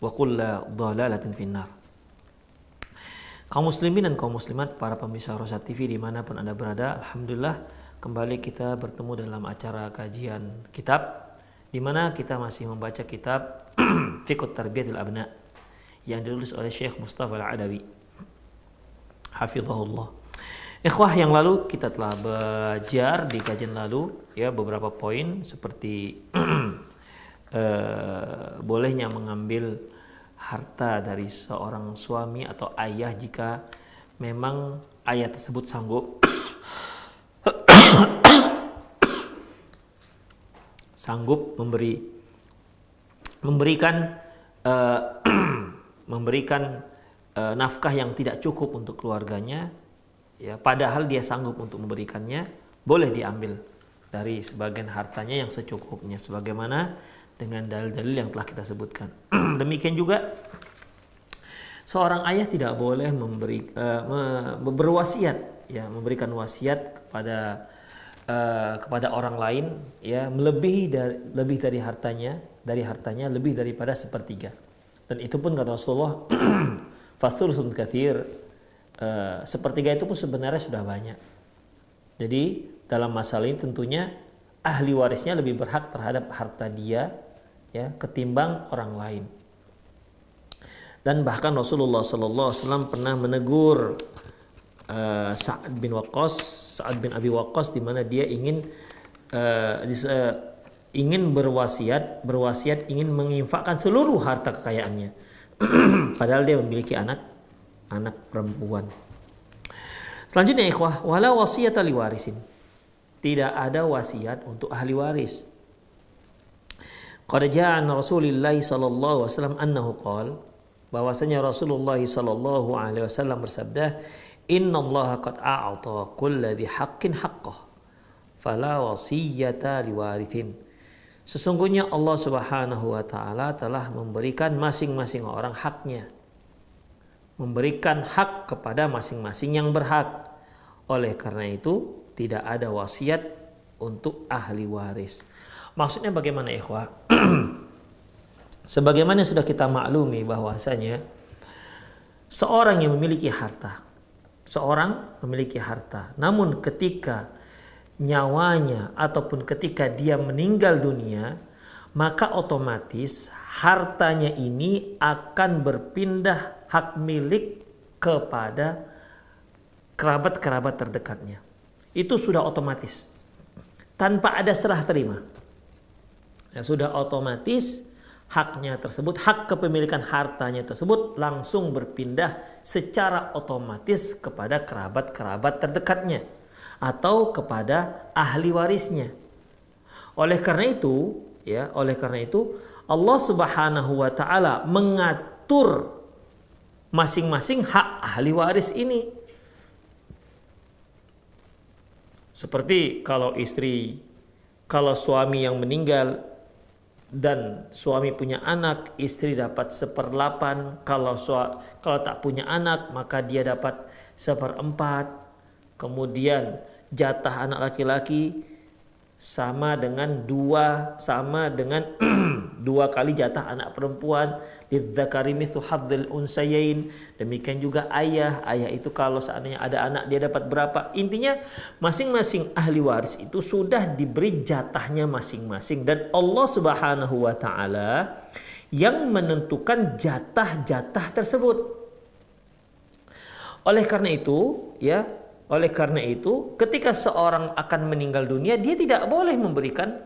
wa kulla dhalalatin finnar. Kaum muslimin dan kaum muslimat, para pemirsa Rosa TV di mana pun Anda berada, Alhamdulillah kembali kita bertemu dalam acara kajian kitab, di mana kita masih membaca kitab Fikut Tarbiyatil Abna yang ditulis oleh Syekh Mustafa Al-Adawi. Hafizahullah. Ikhwah yang lalu kita telah belajar di kajian lalu ya beberapa poin seperti uh, bolehnya mengambil harta dari seorang suami atau ayah jika memang ayah tersebut sanggup. Sanggup memberi memberikan uh, memberikan uh, nafkah yang tidak cukup untuk keluarganya ya padahal dia sanggup untuk memberikannya boleh diambil dari sebagian hartanya yang secukupnya. Sebagaimana dengan dalil-dalil yang telah kita sebutkan. Demikian juga seorang ayah tidak boleh memberi uh, berwasiat ya memberikan wasiat kepada uh, kepada orang lain ya melebihi dari lebih dari hartanya dari hartanya lebih daripada sepertiga. Dan itu pun kata Rasulullah fathulun kathir uh, sepertiga itu pun sebenarnya sudah banyak. Jadi dalam masalah ini tentunya ahli warisnya lebih berhak terhadap harta dia ya ketimbang orang lain. Dan bahkan Rasulullah Sallallahu Alaihi Wasallam pernah menegur uh, Sa'ad bin Waqqas, Sa'ad bin Abi Waqqas di mana dia ingin uh, uh, ingin berwasiat, berwasiat ingin menginfakkan seluruh harta kekayaannya. Padahal dia memiliki anak anak perempuan. Selanjutnya ikhwah, wala warisin. Tidak ada wasiat untuk ahli waris. Qad ja'a Rasulullah sallallahu alaihi wasallam annahu qala bahwasanya Rasulullah sallallahu alaihi wasallam bersabda, "Inna Allah qad a'ta kulli dhi haqqin haqqah, fala wasiyata liwarithin." Sesungguhnya Allah Subhanahu wa taala telah memberikan masing-masing orang haknya. Memberikan hak kepada masing-masing yang berhak. Oleh karena itu, tidak ada wasiat untuk ahli waris. Maksudnya bagaimana ikhwah? Sebagaimana sudah kita maklumi bahwasanya seorang yang memiliki harta, seorang memiliki harta, namun ketika nyawanya ataupun ketika dia meninggal dunia, maka otomatis hartanya ini akan berpindah hak milik kepada kerabat-kerabat terdekatnya. Itu sudah otomatis. Tanpa ada serah terima. Ya, sudah otomatis haknya tersebut, hak kepemilikan hartanya tersebut langsung berpindah secara otomatis kepada kerabat-kerabat terdekatnya atau kepada ahli warisnya. Oleh karena itu, ya, oleh karena itu Allah Subhanahu wa taala mengatur masing-masing hak ahli waris ini. Seperti kalau istri, kalau suami yang meninggal dan suami punya anak, istri dapat seperlapan. Kalau sua, kalau tak punya anak, maka dia dapat seperempat. Kemudian jatah anak laki-laki sama dengan dua sama dengan dua kali jatah anak perempuan lidzakari hadzil unsayain. Demikian juga ayah. Ayah itu kalau seandainya ada anak dia dapat berapa? Intinya masing-masing ahli waris itu sudah diberi jatahnya masing-masing. Dan Allah Subhanahu wa taala yang menentukan jatah-jatah tersebut. Oleh karena itu ya oleh karena itu, ketika seorang akan meninggal dunia, dia tidak boleh memberikan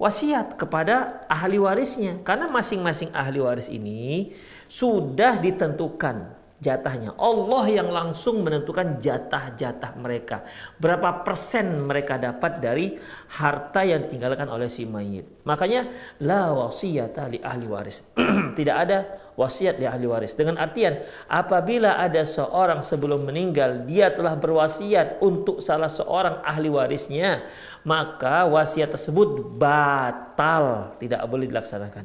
wasiat kepada ahli warisnya karena masing-masing ahli waris ini sudah ditentukan jatahnya. Allah yang langsung menentukan jatah-jatah mereka. Berapa persen mereka dapat dari harta yang ditinggalkan oleh si mayit. Makanya la wasiyata li ahli waris. Tidak ada wasiat di ahli waris. Dengan artian apabila ada seorang sebelum meninggal dia telah berwasiat untuk salah seorang ahli warisnya, maka wasiat tersebut batal, tidak boleh dilaksanakan.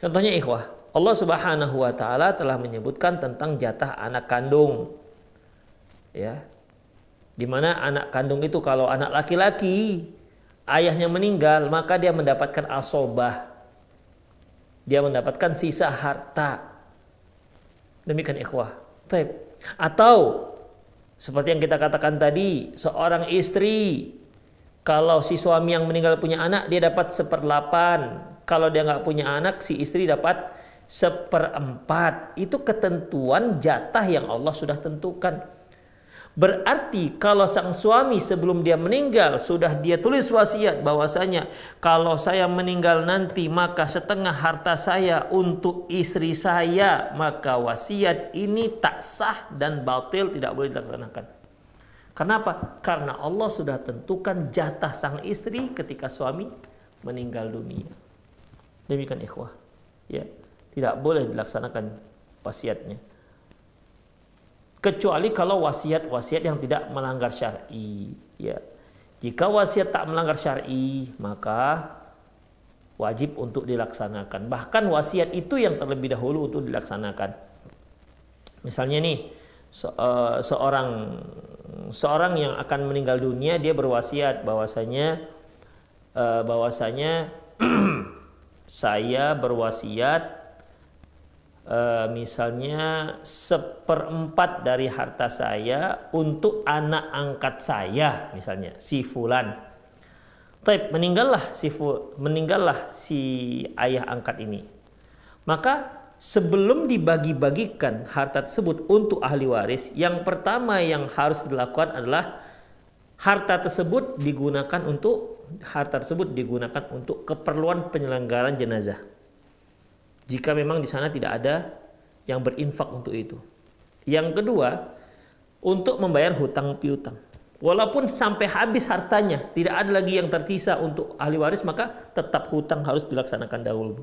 Contohnya ikhwah, Allah Subhanahu wa taala telah menyebutkan tentang jatah anak kandung. Ya. Di mana anak kandung itu kalau anak laki-laki ayahnya meninggal, maka dia mendapatkan asobah. Dia mendapatkan sisa harta. Demikian ikhwah. Taib. Atau seperti yang kita katakan tadi, seorang istri kalau si suami yang meninggal punya anak, dia dapat seperlapan. Kalau dia nggak punya anak, si istri dapat seperempat itu ketentuan jatah yang Allah sudah tentukan. Berarti kalau sang suami sebelum dia meninggal sudah dia tulis wasiat bahwasanya kalau saya meninggal nanti maka setengah harta saya untuk istri saya maka wasiat ini tak sah dan batil tidak boleh dilaksanakan. Kenapa? Karena Allah sudah tentukan jatah sang istri ketika suami meninggal dunia. Demikian ikhwah. Ya tidak boleh dilaksanakan wasiatnya. Kecuali kalau wasiat-wasiat yang tidak melanggar syar'i, ya. Jika wasiat tak melanggar syar'i, maka wajib untuk dilaksanakan. Bahkan wasiat itu yang terlebih dahulu untuk dilaksanakan. Misalnya nih, se uh, seorang seorang yang akan meninggal dunia dia berwasiat bahwasanya uh, bahwasanya saya berwasiat uh, misalnya seperempat dari harta saya untuk anak angkat saya misalnya si fulan. Taib meninggallah si meninggallah si ayah angkat ini. Maka sebelum dibagi-bagikan harta tersebut untuk ahli waris yang pertama yang harus dilakukan adalah harta tersebut digunakan untuk harta tersebut digunakan untuk keperluan penyelenggaraan jenazah jika memang di sana tidak ada yang berinfak untuk itu. Yang kedua, untuk membayar hutang piutang. Walaupun sampai habis hartanya, tidak ada lagi yang tersisa untuk ahli waris, maka tetap hutang harus dilaksanakan dahulu.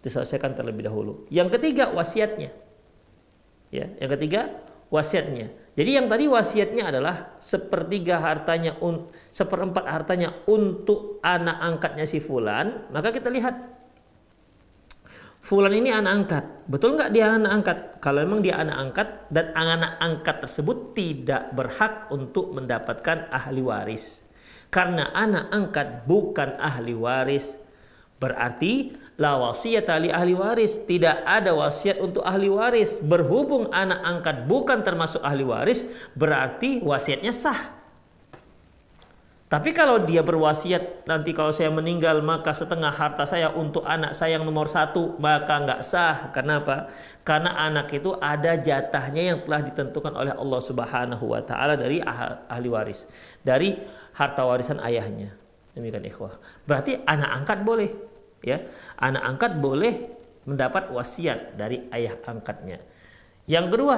Diselesaikan terlebih dahulu. Yang ketiga, wasiatnya. Ya, yang ketiga, wasiatnya. Jadi yang tadi wasiatnya adalah sepertiga hartanya, seperempat hartanya untuk anak angkatnya si Fulan, maka kita lihat Fulan ini anak angkat. Betul nggak dia anak angkat? Kalau memang dia anak angkat dan anak angkat tersebut tidak berhak untuk mendapatkan ahli waris. Karena anak angkat bukan ahli waris. Berarti la wasiat ali ahli waris. Tidak ada wasiat untuk ahli waris. Berhubung anak angkat bukan termasuk ahli waris, berarti wasiatnya sah. Tapi kalau dia berwasiat nanti kalau saya meninggal maka setengah harta saya untuk anak saya yang nomor satu maka nggak sah. Kenapa? Karena anak itu ada jatahnya yang telah ditentukan oleh Allah Subhanahu Wa Taala dari ah, ahli waris, dari harta warisan ayahnya. Demikian ikhwah. Berarti anak angkat boleh, ya. Anak angkat boleh mendapat wasiat dari ayah angkatnya. Yang kedua,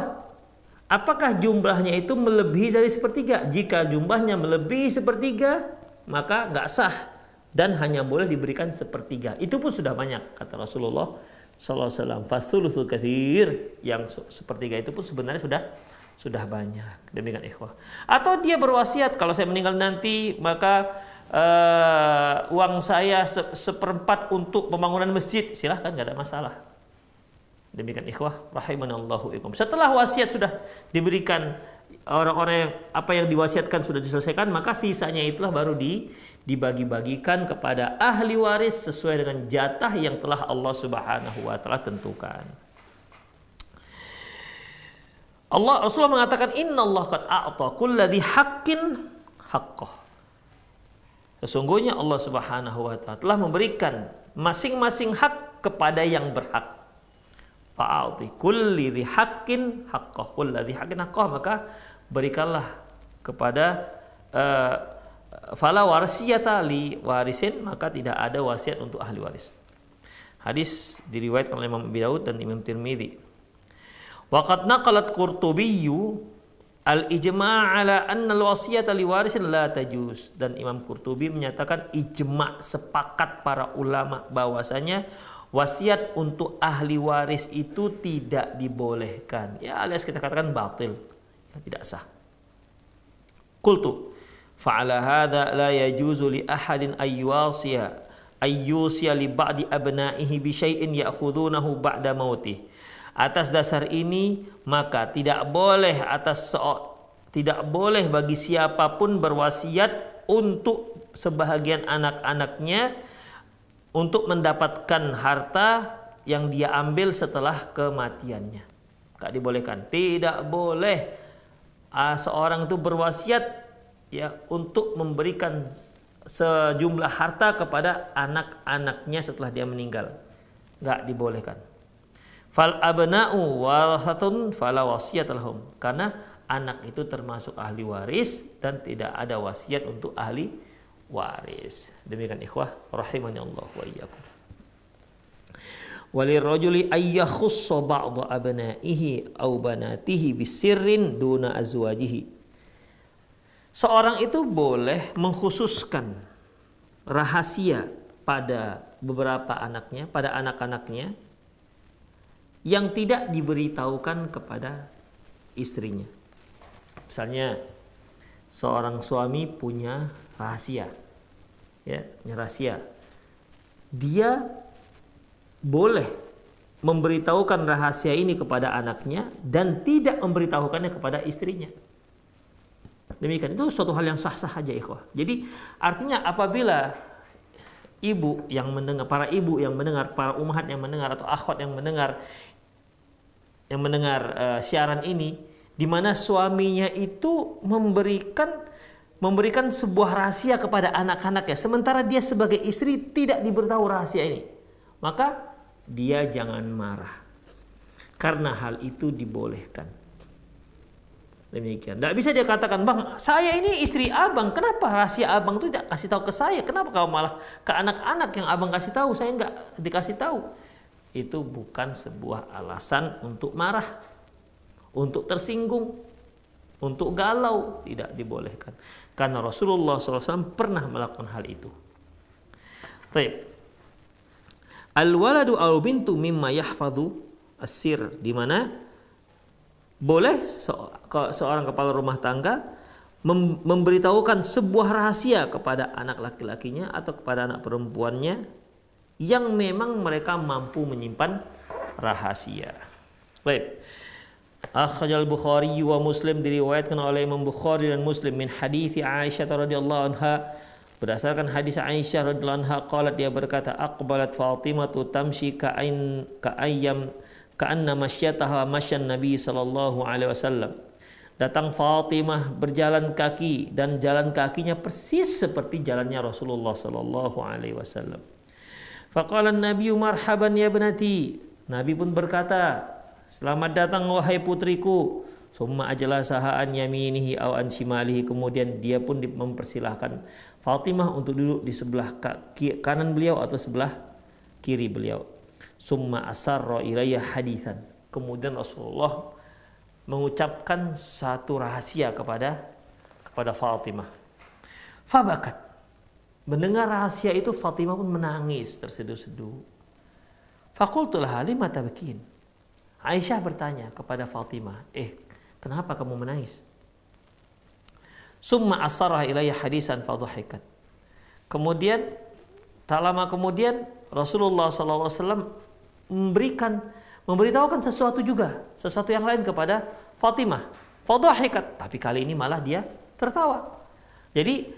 Apakah jumlahnya itu melebihi dari sepertiga? Jika jumlahnya melebihi sepertiga, maka nggak sah dan hanya boleh diberikan sepertiga. Itu pun sudah banyak kata Rasulullah SAW. Kathir yang sepertiga itu pun sebenarnya sudah sudah banyak. Demikian ikhwah. Atau dia berwasiat kalau saya meninggal nanti maka uh, uang saya se seperempat untuk pembangunan masjid, silahkan nggak ada masalah. Demikian ikhwah rahimanallahu ikum. Setelah wasiat sudah diberikan orang-orang yang apa yang diwasiatkan sudah diselesaikan, maka sisanya itulah baru di dibagi-bagikan kepada ahli waris sesuai dengan jatah yang telah Allah Subhanahu wa taala tentukan. Allah Rasulullah mengatakan Inna Allah qad a'ta kulladhi haqqin haqqah. Sesungguhnya Allah Subhanahu wa taala telah memberikan masing-masing hak kepada yang berhak fa'ati kulli dhi haqqin haqqah kulli haqqin haqqah maka berikanlah kepada uh, fala warsiyata li warisin maka tidak ada wasiat untuk ahli waris. Hadis diriwayatkan oleh Imam Abi Daud dan Imam Tirmidzi. Waqad naqalat Qurtubiyyu al-ijma' ala anna al-wasiyata li warisin la tajuz dan Imam Qurtubi menyatakan ijma' sepakat para ulama bahwasanya wasiat untuk ahli waris itu tidak dibolehkan. Ya alias kita katakan batil. Ya, tidak sah. Qultu fa'ala hadha la yajuzu li ahadin ayyusiya ayyusiya li ba'di abna'ihi bi syai'in ya'khudunahu ba'da mautih. Atas dasar ini maka tidak boleh atas tidak boleh bagi siapa pun berwasiat untuk sebahagian anak-anaknya untuk mendapatkan harta yang dia ambil setelah kematiannya. Gak dibolehkan. Tidak boleh uh, seorang itu berwasiat ya untuk memberikan sejumlah harta kepada anak-anaknya setelah dia meninggal. Gak dibolehkan. Fal abna'u warathatun fala wasiyat. Karena anak itu termasuk ahli waris dan tidak ada wasiat untuk ahli waris. Demikian ikhwah rahimani Allah wa iyyakum. Walirrajuli ayyakhussa ba'dha abnaihi aw banatihi bisirrin duna azwajihi. Seorang itu boleh mengkhususkan rahasia pada beberapa anaknya, pada anak-anaknya yang tidak diberitahukan kepada istrinya. Misalnya seorang suami punya rahasia. Ya rahasia. Dia boleh memberitahukan rahasia ini kepada anaknya dan tidak memberitahukannya kepada istrinya. Demikian. Itu suatu hal yang sah-sah saja ikhwah. Jadi artinya apabila ibu yang mendengar para ibu yang mendengar para umat yang mendengar atau akhwat yang mendengar yang mendengar uh, siaran ini di mana suaminya itu memberikan memberikan sebuah rahasia kepada anak-anaknya. Sementara dia sebagai istri tidak diberitahu rahasia ini. Maka dia jangan marah. Karena hal itu dibolehkan. Demikian. Tidak bisa dia katakan bang saya ini istri abang. Kenapa rahasia abang itu tidak kasih tahu ke saya? Kenapa kau malah ke anak-anak yang abang kasih tahu? Saya nggak dikasih tahu. Itu bukan sebuah alasan untuk marah. Untuk tersinggung untuk galau tidak dibolehkan karena Rasulullah SAW pernah melakukan hal itu. Taib. Al-waladu al bintu mimma yahfadhu asir di mana boleh seorang kepala rumah tangga memberitahukan sebuah rahasia kepada anak laki-lakinya atau kepada anak perempuannya yang memang mereka mampu menyimpan rahasia. Baik. Akhrajal Bukhari wa Muslim diriwayatkan oleh Imam Bukhari dan Muslim min hadis Aisyah radhiyallahu anha. Berdasarkan hadis Aisyah radhiyallahu anha qalat dia berkata aqbalat Fatimah tamshi ka'ain ka'ayyam ka'anna masyataha masyan Nabi sallallahu alaihi wasallam. Datang Fatimah berjalan kaki dan jalan kakinya persis seperti jalannya Rasulullah sallallahu alaihi wasallam. Faqala an-nabiy marhaban ya ibnati. Nabi pun berkata Selamat datang wahai putriku. Summa ajlasaha an yaminihi aw an shimalihi. Kemudian dia pun mempersilahkan Fatimah untuk duduk di sebelah kanan beliau atau sebelah kiri beliau. Summa asarra ilayya hadithan. Kemudian Rasulullah mengucapkan satu rahasia kepada kepada Fatimah. Fabakat. Mendengar rahasia itu Fatimah pun menangis terseduh-seduh. Fakultulah halimah tabakin. Aisyah bertanya kepada Fatimah, "Eh, kenapa kamu menangis?" Summa asarah ilayya hadisan fadhahikat. Kemudian tak lama kemudian Rasulullah SAW memberikan memberitahukan sesuatu juga, sesuatu yang lain kepada Fatimah. Fadhahikat, tapi kali ini malah dia tertawa. Jadi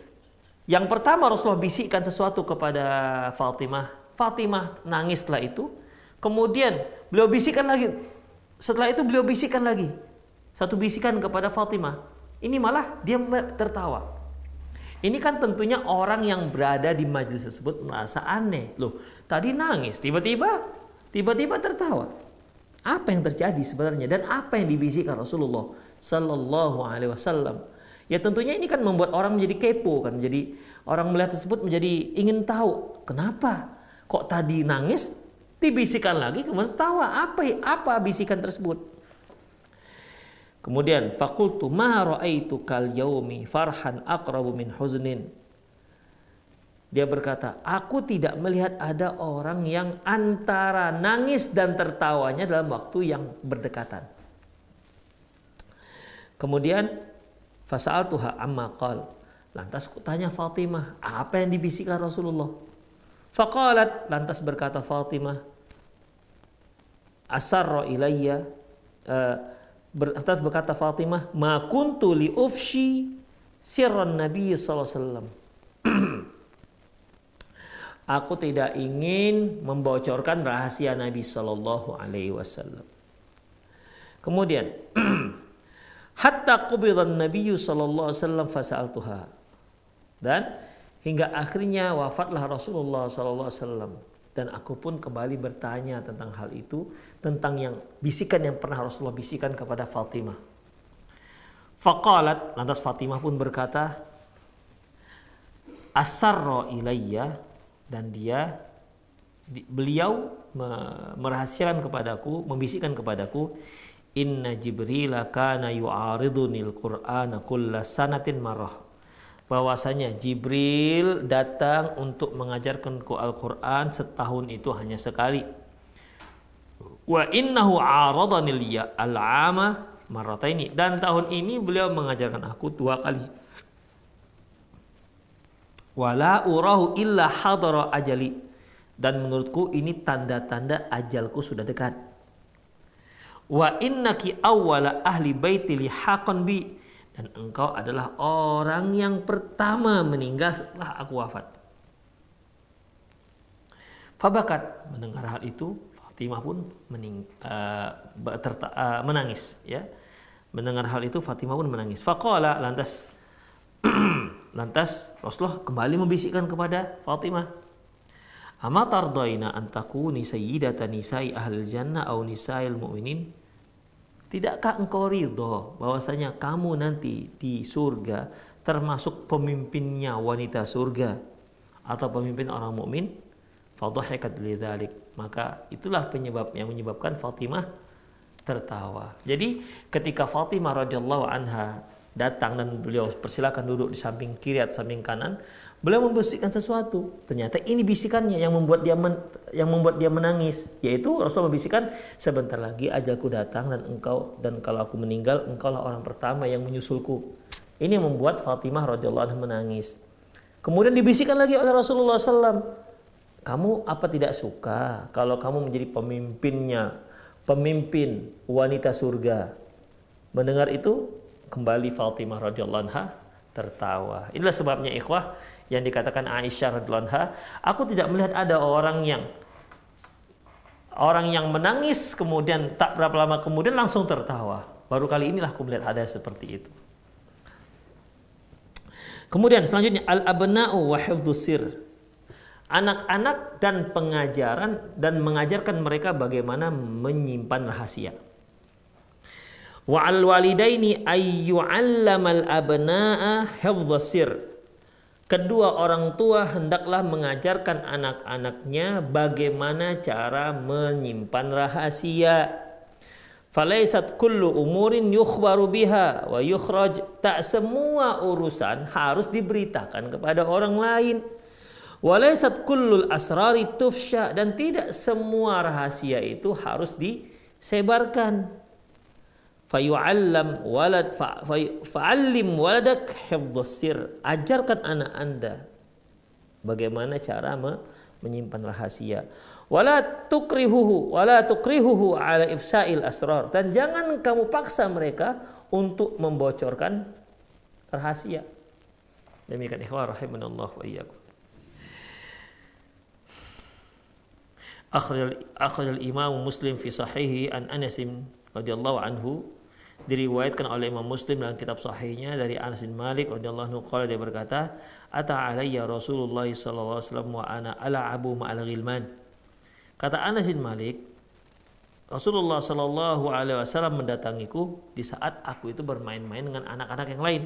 yang pertama Rasulullah bisikkan sesuatu kepada Fatimah. Fatimah nangis setelah itu. Kemudian beliau bisikkan lagi. Setelah itu beliau bisikkan lagi. Satu bisikan kepada Fatimah. Ini malah dia tertawa. Ini kan tentunya orang yang berada di majelis tersebut merasa aneh. Loh, tadi nangis, tiba-tiba tiba-tiba tertawa. Apa yang terjadi sebenarnya dan apa yang dibisikkan Rasulullah sallallahu alaihi wasallam? Ya tentunya ini kan membuat orang menjadi kepo kan, menjadi orang melihat tersebut menjadi ingin tahu kenapa kok tadi nangis dibisikkan lagi kemudian tertawa apa apa bisikan tersebut Kemudian fakultu ma raaitu kal yaumi farhan aqrabu min huznin. Dia berkata, aku tidak melihat ada orang yang antara nangis dan tertawanya dalam waktu yang berdekatan. Kemudian fasal tuha amma qal. Lantas tanya Fatimah, apa yang dibisikkan Rasulullah? Faqalat, lantas berkata Fatimah, asarra ilayya uh, berkata Fatimah, "Ma kuntu li ufshi sirran Nabi sallallahu alaihi wasallam." Aku tidak ingin membocorkan rahasia Nabi sallallahu alaihi wasallam. Kemudian, hatta qubidan Nabi sallallahu alaihi wasallam fasaltuha. Dan hingga akhirnya wafatlah Rasulullah sallallahu alaihi wasallam dan aku pun kembali bertanya tentang hal itu tentang yang bisikan yang pernah Rasulullah bisikan kepada Fatimah. Faqalat lantas Fatimah pun berkata asarro ilayya dan dia beliau merahasiakan kepadaku, membisikkan kepadaku inna jibril kana yu'aridunil qur'ana kulla sanatin marah bahwasanya Jibril datang untuk mengajarkan ku Al-Qur'an setahun itu hanya sekali. Wa innahu aradanil ya al-ama marrataini dan tahun ini beliau mengajarkan aku dua kali. Wala urahu illa hadara ajali dan menurutku ini tanda-tanda ajalku sudah dekat. Wa innaki awwala ahli baiti lihaqan bi dan engkau adalah orang yang pertama meninggal setelah aku wafat. Fabakat mendengar hal itu, Fatimah pun mening, uh, terta, uh, menangis. Ya, mendengar hal itu Fatimah pun menangis. Fakola lantas lantas Rasulullah kembali membisikkan kepada Fatimah. Ama tardaina antakuni sayyidata nisa'i ahlil jannah au nisa'il mu'minin Tidakkah engkau ridho bahwasanya kamu nanti di surga termasuk pemimpinnya wanita surga atau pemimpin orang mukmin? Fadhahikat lidzalik. Maka itulah penyebab yang menyebabkan Fatimah tertawa. Jadi ketika Fatimah radhiyallahu anha datang dan beliau persilakan duduk di samping kiri atau samping kanan, Beliau membisikkan sesuatu. Ternyata ini bisikannya yang membuat dia men, yang membuat dia menangis, yaitu Rasulullah membisikkan sebentar lagi ajalku datang dan engkau dan kalau aku meninggal engkaulah orang pertama yang menyusulku. Ini yang membuat Fatimah radhiyallahu anha menangis. Kemudian dibisikkan lagi oleh Rasulullah SAW, kamu apa tidak suka kalau kamu menjadi pemimpinnya, pemimpin wanita surga? Mendengar itu kembali Fatimah radhiyallahu anha tertawa. Inilah sebabnya ikhwah yang dikatakan Aisyah radhiallahu aku tidak melihat ada orang yang orang yang menangis kemudian tak berapa lama kemudian langsung tertawa. Baru kali inilah aku melihat ada seperti itu. Kemudian selanjutnya al-abna'u wa sir. Anak-anak dan pengajaran dan mengajarkan mereka bagaimana menyimpan rahasia. Wa al-walidaini ayyu'allamal abna'a sir kedua orang tua hendaklah mengajarkan anak-anaknya bagaimana cara menyimpan rahasia. Falaisat kullu umurin yukhbaru biha wa yukhraj. Tak semua urusan harus diberitakan kepada orang lain. Walaisat kullul asrari tufsha dan tidak semua rahasia itu harus disebarkan fayu'allam walad fa'allim waladak hifdhus sir ajarkan anak anda bagaimana cara me menyimpan rahasia. Wala tukrihuhu wala tukrihuhu ala ifsail asrar dan jangan kamu paksa mereka untuk membocorkan rahasia. Demikian ikhwah rahimanallah wa iyyakum. Akhrajal akhrajal Imam Muslim fi sahihi an Anas radhiyallahu anhu diriwayatkan oleh Imam Muslim dalam kitab sahihnya dari Anas bin Malik radhiyallahu anhu qala dia berkata ata alayya Rasulullah sallallahu alaihi wasallam wa ana ala abu ma'al ghilman. Kata Anas bin Malik Rasulullah sallallahu alaihi wasallam mendatangiku di saat aku itu bermain-main dengan anak-anak yang lain.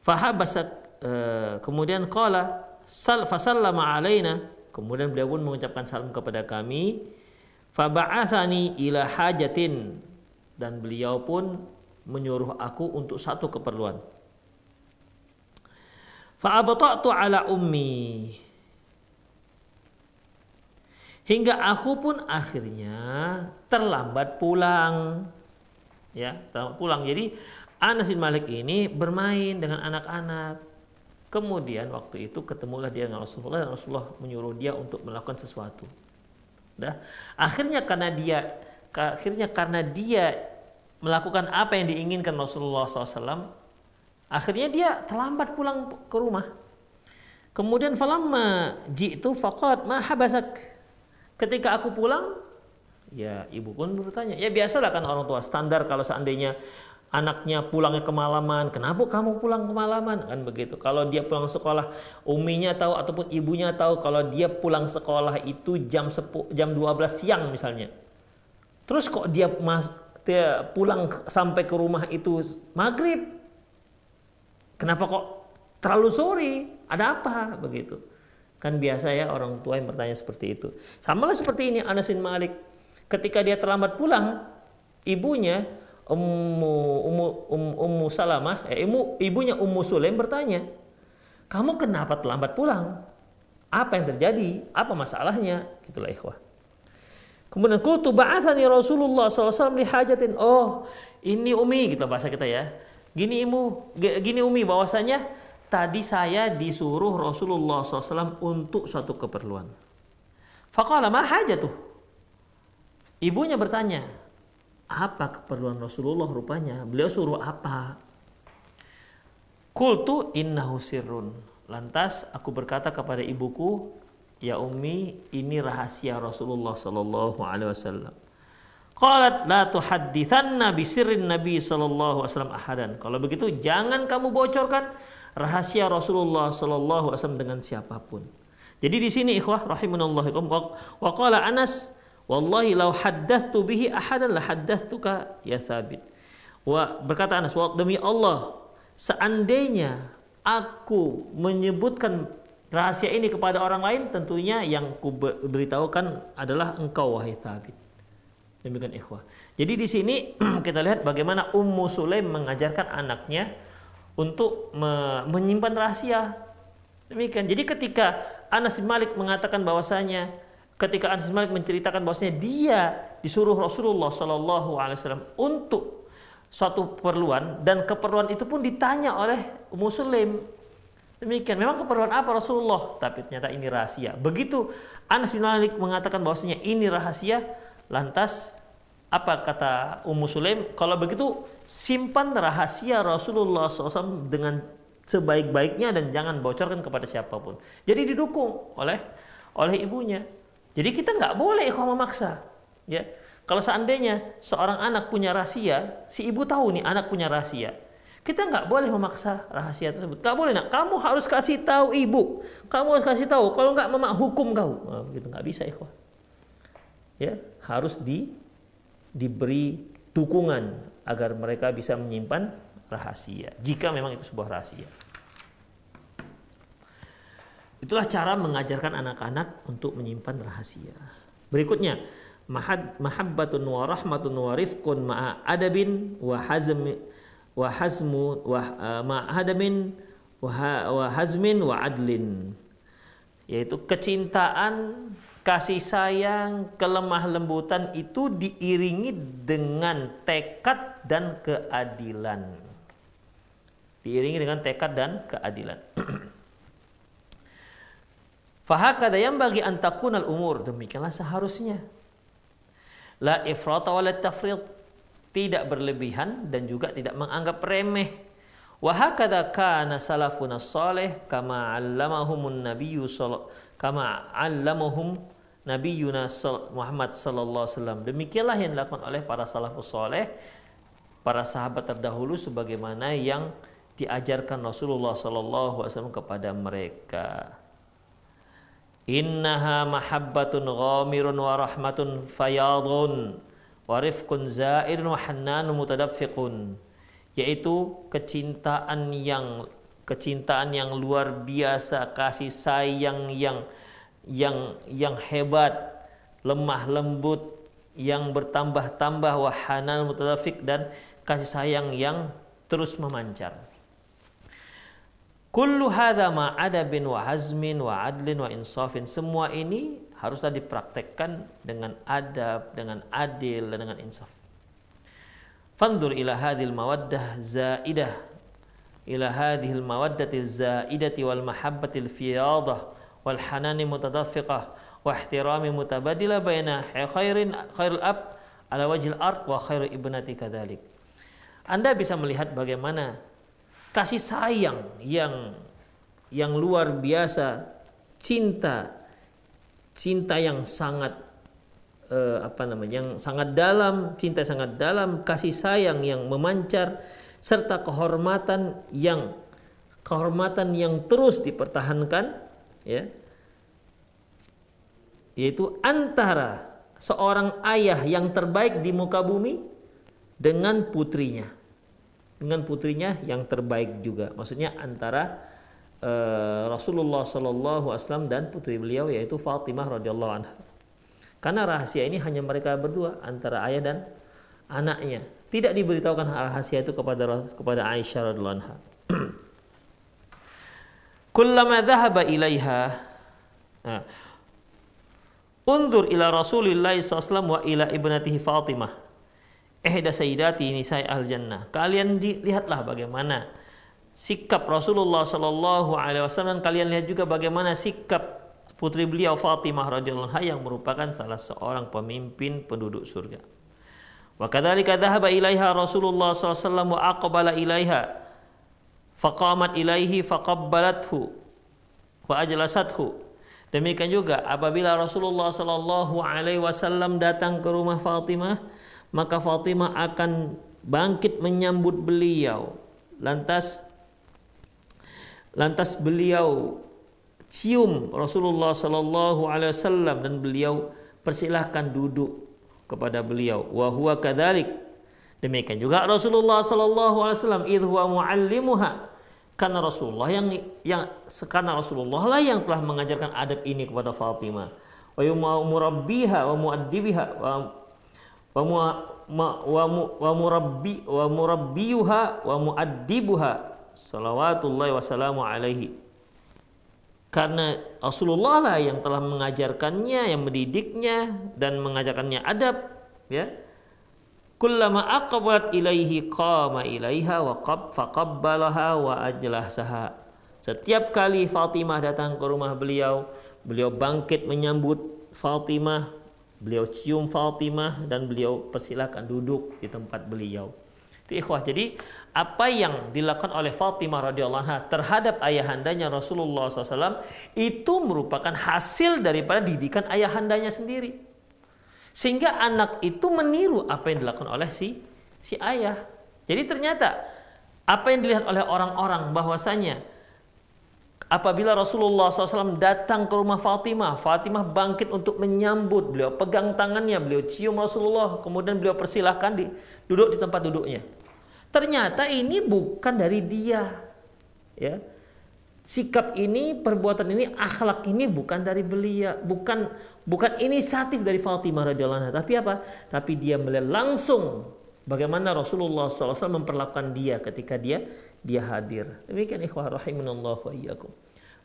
Fahabasak uh, kemudian qala sal fasallama alaina. Kemudian beliau pun mengucapkan salam kepada kami faba'athani ila hajatin dan beliau pun menyuruh aku untuk satu keperluan. Fa'abata'tu ala ummi. Hingga aku pun akhirnya terlambat pulang. Ya, terlambat pulang. Jadi Anas bin Malik ini bermain dengan anak-anak. Kemudian waktu itu ketemulah dia dengan Rasulullah dan Rasulullah menyuruh dia untuk melakukan sesuatu. Dah. Akhirnya karena dia akhirnya karena dia melakukan apa yang diinginkan Rasulullah SAW, akhirnya dia terlambat pulang ke rumah. Kemudian falamma jitu faqalat ma habasak. Ketika aku pulang, ya ibu pun bertanya. Ya biasalah kan orang tua standar kalau seandainya anaknya pulangnya kemalaman, kenapa kamu pulang kemalaman? Kan begitu. Kalau dia pulang sekolah, uminya tahu ataupun ibunya tahu kalau dia pulang sekolah itu jam 10, jam 12 siang misalnya Terus kok dia mas, dia pulang sampai ke rumah itu maghrib? Kenapa kok terlalu sore? Ada apa begitu? Kan biasa ya orang tua yang bertanya seperti itu. Sama lah seperti ini Anas bin Malik. Ketika dia terlambat pulang, ibunya Ummu Ummu Ummu, Ummu Salamah, eh, ibu, ibunya Ummu Sulaim bertanya, "Kamu kenapa terlambat pulang? Apa yang terjadi? Apa masalahnya?" Itulah ikhwah. Kemudian kutu ba'athani Rasulullah SAW lihajatin. Oh, ini Umi gitu bahasa kita ya. Gini imu, gini Umi bahwasanya tadi saya disuruh Rasulullah SAW untuk suatu keperluan. Faqala ma hajatuh. Ibunya bertanya, apa keperluan Rasulullah rupanya? Beliau suruh apa? Kultu innahu sirrun. Lantas aku berkata kepada ibuku, Ya ummi, ini rahasia Rasulullah sallallahu alaihi wasallam. Qalat la tuhaddithanna bi sirrin Nabi sallallahu alaihi wasallam ahadan. Kalau begitu jangan kamu bocorkan rahasia Rasulullah sallallahu alaihi wasallam dengan siapa pun. Jadi di sini ikhwah rahimanallahu wa qala Anas wallahi law haddathtu bihi ahadan la haddathtuka ya Thabit. Wa berkata Anas demi Allah seandainya aku menyebutkan rahasia ini kepada orang lain tentunya yang ku beritahukan adalah engkau wahai Thabit. Demikian ikhwah. Jadi di sini kita lihat bagaimana Ummu Sulaim mengajarkan anaknya untuk me menyimpan rahasia. Demikian. Jadi ketika Anas bin Malik mengatakan bahwasanya ketika Anas bin Malik menceritakan bahwasanya dia disuruh Rasulullah Shallallahu alaihi wasallam untuk suatu keperluan dan keperluan itu pun ditanya oleh Ummu Sulaim Demikian. Memang keperluan apa Rasulullah? Tapi ternyata ini rahasia. Begitu Anas bin Malik mengatakan bahwasanya ini rahasia, lantas apa kata Ummu Sulaim? Kalau begitu simpan rahasia Rasulullah SAW dengan sebaik-baiknya dan jangan bocorkan kepada siapa pun. Jadi didukung oleh oleh ibunya. Jadi kita nggak boleh ikhwan memaksa. Ya, kalau seandainya seorang anak punya rahasia, si ibu tahu nih anak punya rahasia, kita nggak boleh memaksa rahasia tersebut. Nggak boleh nak. Kamu harus kasih tahu ibu. Kamu harus kasih tahu. Kalau nggak memak hukum kau. Nah, nggak bisa ikhwah. Ya harus di diberi dukungan agar mereka bisa menyimpan rahasia. Jika memang itu sebuah rahasia. Itulah cara mengajarkan anak-anak untuk menyimpan rahasia. Berikutnya, mahabbatun wa rahmatun wa rifqun ma'a adabin wa hazmi wa hazmu wa uh, ma'hadamin wa hazmin wa adlin. Yaitu kecintaan kasih sayang kelemah lembutan itu diiringi dengan tekad dan keadilan. Diiringi dengan tekad dan keadilan. Fahakada yang bagi antakunal umur demikianlah seharusnya. La ifrata wa tafrid tidak berlebihan dan juga tidak menganggap remeh. Wa hakadha kana salafuna salih kama 'allamahumun nabiyyu kama 'allamahum nabiyuna Muhammad sallallahu alaihi wasallam. Demikianlah yang dilakukan oleh para salafus saleh, para sahabat terdahulu sebagaimana yang diajarkan Rasulullah sallallahu alaihi wasallam kepada mereka. Innaha mahabbatun ghamirun wa rahmatun fayadun wa rifqun zairun wa hannanun mutadaffiqun yaitu kecintaan yang kecintaan yang luar biasa, kasih sayang yang yang yang hebat, lemah lembut yang bertambah-tambah wahana mutadaffiq dan kasih sayang yang terus memancar. Kullu hadza ma adabin wa hazmin wa adlin wa insafin. Semua ini haruslah dipraktekkan dengan adab, dengan adil dan dengan insaf. Fandur ila hadhil mawaddah zaidah ila hadhil mawaddati zaidati wal mahabbatil fiyadah wal hanani mutadaffiqah wa ihtirami mutabadila baina khairin khairul ab ala wajhil ard wa khairu ibnati kadzalik. Anda bisa melihat bagaimana kasih sayang yang yang luar biasa, cinta, cinta yang sangat eh, apa namanya, yang sangat dalam, cinta sangat dalam, kasih sayang yang memancar, serta kehormatan yang kehormatan yang terus dipertahankan, ya, yaitu antara seorang ayah yang terbaik di muka bumi dengan putrinya dengan putrinya yang terbaik juga. Maksudnya antara uh, Rasulullah Sallallahu Alaihi Wasallam dan putri beliau yaitu Fatimah radhiyallahu anha. Karena rahasia ini hanya mereka berdua antara ayah dan anaknya. Tidak diberitahukan rahasia itu kepada kepada Aisyah radhiyallahu anha. Kullama dhahaba ilaiha nah, Undur ila Rasulillah SAW wa ila ibnatihi Fatimah ihda sayyidati nisai al jannah. Kalian lihatlah bagaimana sikap Rasulullah sallallahu alaihi wasallam kalian lihat juga bagaimana sikap putri beliau Fatimah radhiyallahu anha yang merupakan salah seorang pemimpin penduduk surga. Wa kadzalika dhahaba ilaiha Rasulullah wasallam wa aqbala ilaiha faqamat ilaihi faqabbalathu wa ajlasathu. Demikian juga apabila Rasulullah sallallahu alaihi wasallam datang ke rumah Fatimah maka Fatimah akan bangkit menyambut beliau. Lantas lantas beliau cium Rasulullah sallallahu alaihi wasallam dan beliau persilahkan duduk kepada beliau. Wa huwa kadzalik. Demikian juga Rasulullah sallallahu alaihi wasallam idh huwa muallimuha karena Rasulullah yang yang karena Rasulullah lah yang telah mengajarkan adab ini kepada Fatimah wa murabbiha wa muaddibiha wa wa, mu, wa murabbi wa murabbiyuha wa muaddibuha salawatullahi wassalamu alaihi karena Rasulullah lah yang telah mengajarkannya yang mendidiknya dan mengajarkannya adab ya kullama aqbalat ilaihi qama ilaiha wa qab faqabbalaha wa ajlasaha setiap kali Fatimah datang ke rumah beliau beliau bangkit menyambut Fatimah Beliau cium Fatimah dan beliau persilakan duduk di tempat beliau. Itu ikhwah. Jadi apa yang dilakukan oleh Fatimah radhiyallahu anha terhadap ayahandanya Rasulullah SAW itu merupakan hasil daripada didikan ayahandanya sendiri. Sehingga anak itu meniru apa yang dilakukan oleh si si ayah. Jadi ternyata apa yang dilihat oleh orang-orang bahwasanya Apabila Rasulullah SAW datang ke rumah Fatimah, Fatimah bangkit untuk menyambut beliau, pegang tangannya, beliau cium Rasulullah, kemudian beliau persilahkan di, duduk di tempat duduknya. Ternyata ini bukan dari dia, ya. Sikap ini, perbuatan ini, akhlak ini bukan dari beliau, bukan bukan inisiatif dari Fatimah radhiyallahu anha, tapi apa? Tapi dia melihat langsung bagaimana Rasulullah SAW memperlakukan dia ketika dia dia hadir. Demikian ikhwah rahimanallah wa iyyakum.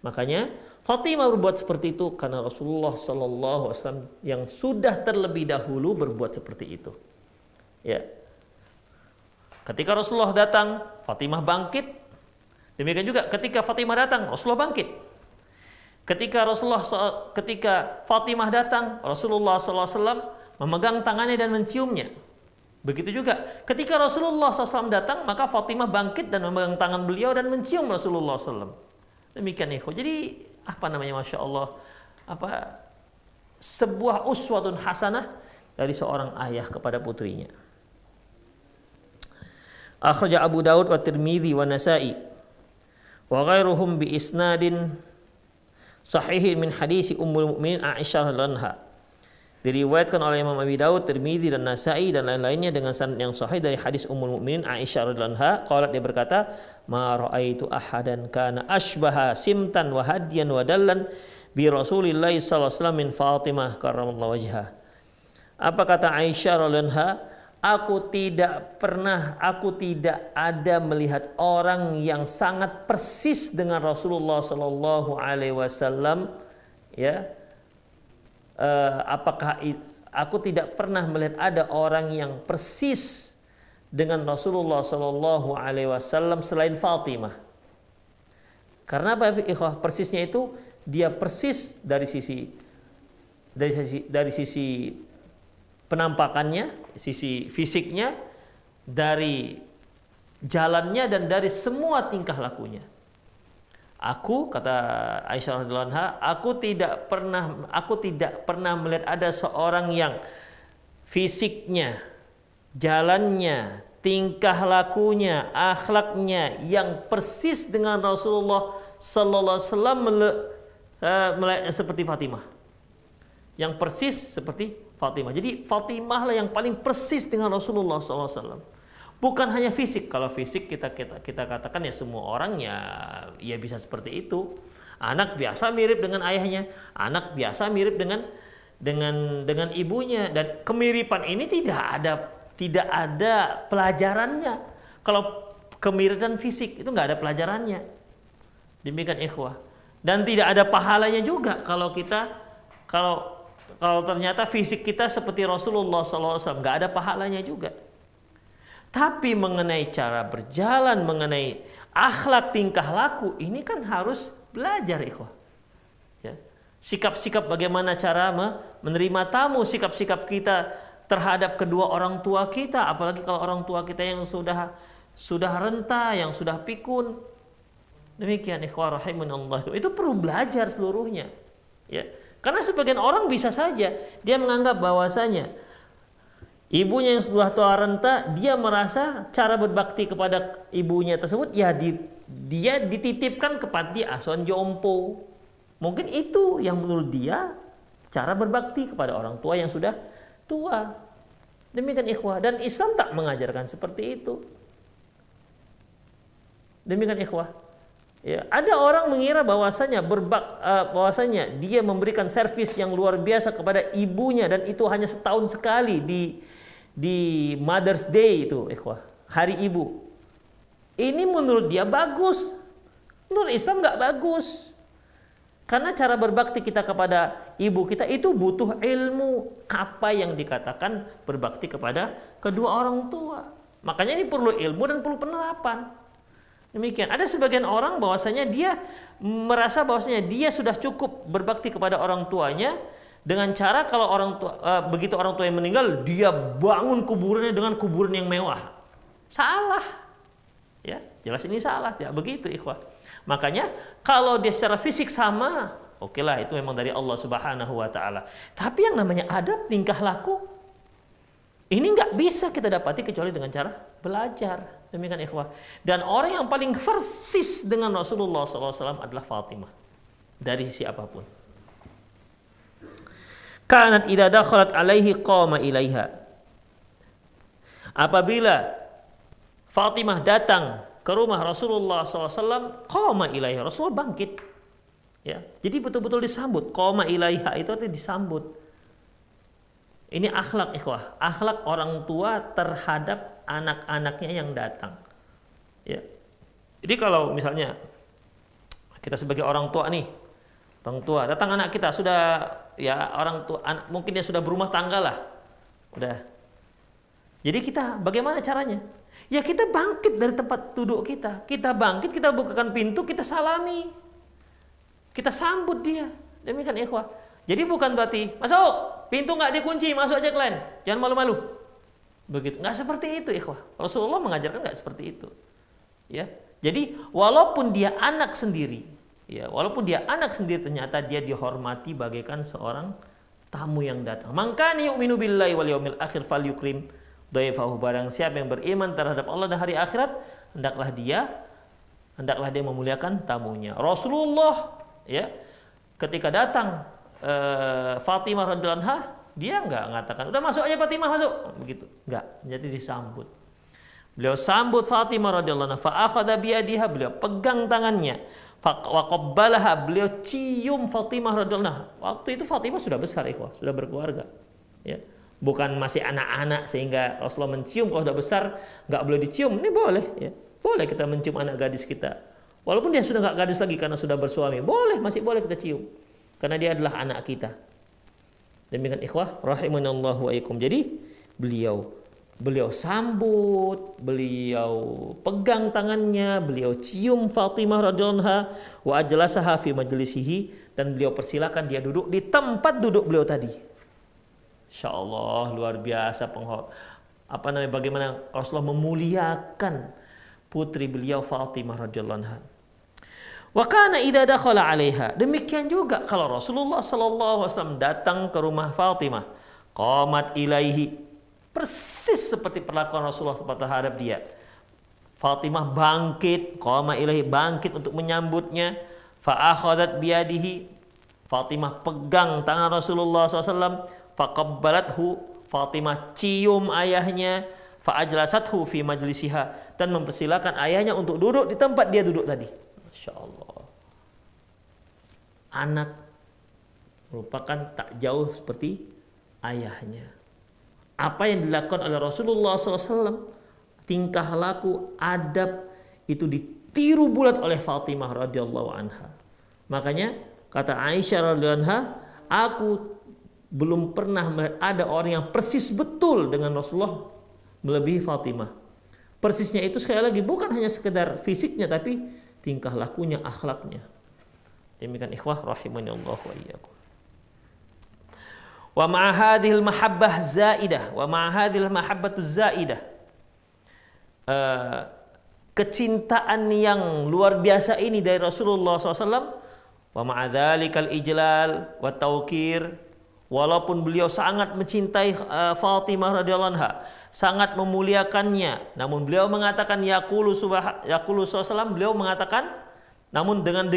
Makanya Fatimah berbuat seperti itu karena Rasulullah Wasallam yang sudah terlebih dahulu berbuat seperti itu. Ya. Ketika Rasulullah datang, Fatimah bangkit. Demikian juga ketika Fatimah datang, Rasulullah bangkit. Ketika Rasulullah ketika Fatimah datang, Rasulullah SAW memegang tangannya dan menciumnya. Begitu juga ketika Rasulullah SAW datang, maka Fatimah bangkit dan memegang tangan beliau dan mencium Rasulullah SAW. Demikian ikhwan. Jadi apa namanya Masya Allah apa sebuah uswatun hasanah dari seorang ayah kepada putrinya. Akhraja Abu Daud wa Tirmidzi wa Nasa'i wa ghairuhum bi isnadin sahih min hadisi Ummul Mukminin Aisyah radhiyallahu Diriwayatkan oleh Imam Abi Daud, Tirmidzi dan Nasa'i dan lain-lainnya dengan sanad yang sahih dari hadis Ummul Mukminin Aisyah radhiyallahu anha, qalat dia berkata, "Ma ra'aitu ahadan kana ashbaha simtan wa hadiyan wa dallan bi Rasulillah sallallahu alaihi wasallam min Fatimah karramallahu wajhah." Apa kata Aisyah radhiyallahu anha? Aku tidak pernah, aku tidak ada melihat orang yang sangat persis dengan Rasulullah Sallallahu Alaihi Wasallam, ya. Uh, apakah aku tidak pernah melihat ada orang yang persis dengan Rasulullah Sallallahu Alaihi Wasallam selain Fatimah. Karena apa? Ikhwah persisnya itu dia persis dari sisi dari sisi dari sisi penampakannya, sisi fisiknya, dari jalannya dan dari semua tingkah lakunya. Aku kata Aisyah radhiyallahu anha, aku tidak pernah aku tidak pernah melihat ada seorang yang fisiknya, jalannya, tingkah lakunya, akhlaknya yang persis dengan Rasulullah sallallahu alaihi wasallam eh, seperti Fatimah. Yang persis seperti Fatimah. Jadi Fatimah lah yang paling persis dengan Rasulullah SAW. Bukan hanya fisik. Kalau fisik kita kita kita katakan ya semua orang ya ya bisa seperti itu. Anak biasa mirip dengan ayahnya, anak biasa mirip dengan dengan dengan ibunya dan kemiripan ini tidak ada tidak ada pelajarannya. Kalau kemiripan fisik itu nggak ada pelajarannya. Demikian ikhwah. Dan tidak ada pahalanya juga kalau kita kalau kalau ternyata fisik kita seperti Rasulullah SAW, nggak ada pahalanya juga. Tapi mengenai cara berjalan, mengenai akhlak tingkah laku, ini kan harus belajar ikhwah. Ya. Sikap-sikap bagaimana cara menerima tamu, sikap-sikap kita terhadap kedua orang tua kita, apalagi kalau orang tua kita yang sudah sudah renta, yang sudah pikun. Demikian ikhwah rahimunallah. Itu perlu belajar seluruhnya. Ya. Karena sebagian orang bisa saja dia menganggap bahwasanya ibunya yang sudah tua renta dia merasa cara berbakti kepada ibunya tersebut ya di, dia dititipkan kepada asuhan jompo. Mungkin itu yang menurut dia cara berbakti kepada orang tua yang sudah tua. Demikian ikhwah dan Islam tak mengajarkan seperti itu. Demikian ikhwah. Ya, ada orang mengira bahwasanya berbak uh, bahwasanya dia memberikan servis yang luar biasa kepada ibunya dan itu hanya setahun sekali di di Mother's Day itu, ikhwah, hari ibu. Ini menurut dia bagus. Menurut Islam nggak bagus. Karena cara berbakti kita kepada ibu kita itu butuh ilmu apa yang dikatakan berbakti kepada kedua orang tua. Makanya ini perlu ilmu dan perlu penerapan. Demikian. Ada sebagian orang bahwasanya dia merasa bahwasanya dia sudah cukup berbakti kepada orang tuanya dengan cara kalau orang tua uh, begitu orang tua yang meninggal dia bangun kuburannya dengan kuburan yang mewah. Salah. Ya, jelas ini salah, tidak begitu ikhwah. Makanya kalau dia secara fisik sama, oke lah itu memang dari Allah Subhanahu wa taala. Tapi yang namanya adab, tingkah laku ini nggak bisa kita dapati kecuali dengan cara belajar. Demikian ikhwah. Dan orang yang paling persis dengan Rasulullah SAW adalah Fatimah. Dari sisi apa pun. Kanat idha dakhalat alaihi qama ilaiha. Apabila Fatimah datang ke rumah Rasulullah SAW, qama ilaiha. Rasulullah bangkit. Ya, jadi betul-betul disambut. Qama ilaiha itu artinya disambut. Ini akhlak ikhwah, akhlak orang tua terhadap anak-anaknya yang datang. Ya. Jadi kalau misalnya kita sebagai orang tua nih, orang tua datang anak kita sudah ya orang tua anak, mungkin dia sudah berumah tangga lah, udah. Jadi kita bagaimana caranya? Ya kita bangkit dari tempat duduk kita, kita bangkit, kita bukakan pintu, kita salami. Kita sambut dia. Demikian ikhwah. Jadi bukan berarti masuk, pintu nggak dikunci, masuk aja kalian. Jangan malu-malu. Begitu. Nggak seperti itu ikhwah. Rasulullah mengajarkan nggak seperti itu. Ya. Jadi walaupun dia anak sendiri, ya, walaupun dia anak sendiri ternyata dia dihormati bagaikan seorang tamu yang datang. Maka yu'minu billahi wal yaumil akhir falyukrim dhaifahu barang siapa yang beriman terhadap Allah dan hari akhirat, hendaklah dia hendaklah dia memuliakan tamunya. Rasulullah ya ketika datang uh, Fatimah radhiyallahu anha dia enggak mengatakan udah masuk aja Fatimah masuk. Begitu. Enggak jadi disambut. Beliau sambut Fatimah radhiyallahu anha fa akhadha biyadiha beliau pegang tangannya. Wa qabbalaha beliau cium Fatimah radhiyallahu anha. Waktu itu Fatimah sudah besar ikhwah sudah berkeluarga ya. Bukan masih anak-anak sehingga Rasulullah mencium. Kalau sudah besar nggak boleh dicium. Ini boleh ya. Boleh kita mencium anak gadis kita. Walaupun dia sudah nggak gadis lagi karena sudah bersuami. Boleh masih boleh kita cium karena dia adalah anak kita. Demikian ikhwah rahimanallahu wa ikum. Jadi beliau beliau sambut, beliau pegang tangannya, beliau cium Fatimah radhiyallahu wa ajlasaha fi majlisihi dan beliau persilakan dia duduk di tempat duduk beliau tadi. Insya Allah luar biasa penghor apa namanya bagaimana Rasulullah memuliakan putri beliau Fatimah radhiyallahu. Wa kana idza dakhala 'alaiha. Demikian juga kalau Rasulullah sallallahu alaihi wasallam datang ke rumah Fatimah, qamat ilaihi. Persis seperti perlakuan Rasulullah terhadap dia. Fatimah bangkit, qama ilaihi bangkit untuk menyambutnya. Fa akhadat biyadihi. Fatimah pegang tangan Rasulullah SAW. Faqabbalathu. Fatimah cium ayahnya. Fa ajlasathu fi majlisiha. Dan mempersilakan ayahnya untuk duduk di tempat dia duduk tadi. Masya Allah. Anak merupakan tak jauh seperti ayahnya. Apa yang dilakukan oleh Rasulullah SAW, tingkah laku, adab itu ditiru bulat oleh Fatimah radhiyallahu anha. Makanya kata Aisyah radhiyallahu anha, aku belum pernah ada orang yang persis betul dengan Rasulullah melebihi Fatimah. Persisnya itu sekali lagi bukan hanya sekedar fisiknya tapi tingkah lakunya, akhlaknya. Demikian ikhwah rahimani Allah wa iyyakum. Wa ma'a hadhil mahabbah zaidah, wa ma'a hadhil mahabbatu zaidah. Uh, kecintaan yang luar biasa ini dari Rasulullah SAW wa ma'adzalikal ijlal wa tawkir walaupun beliau sangat mencintai uh, Fatimah radhiyallahu anha sangat memuliakannya. Namun beliau mengatakan yaqulu subah yaqulu sallallahu beliau mengatakan namun dengan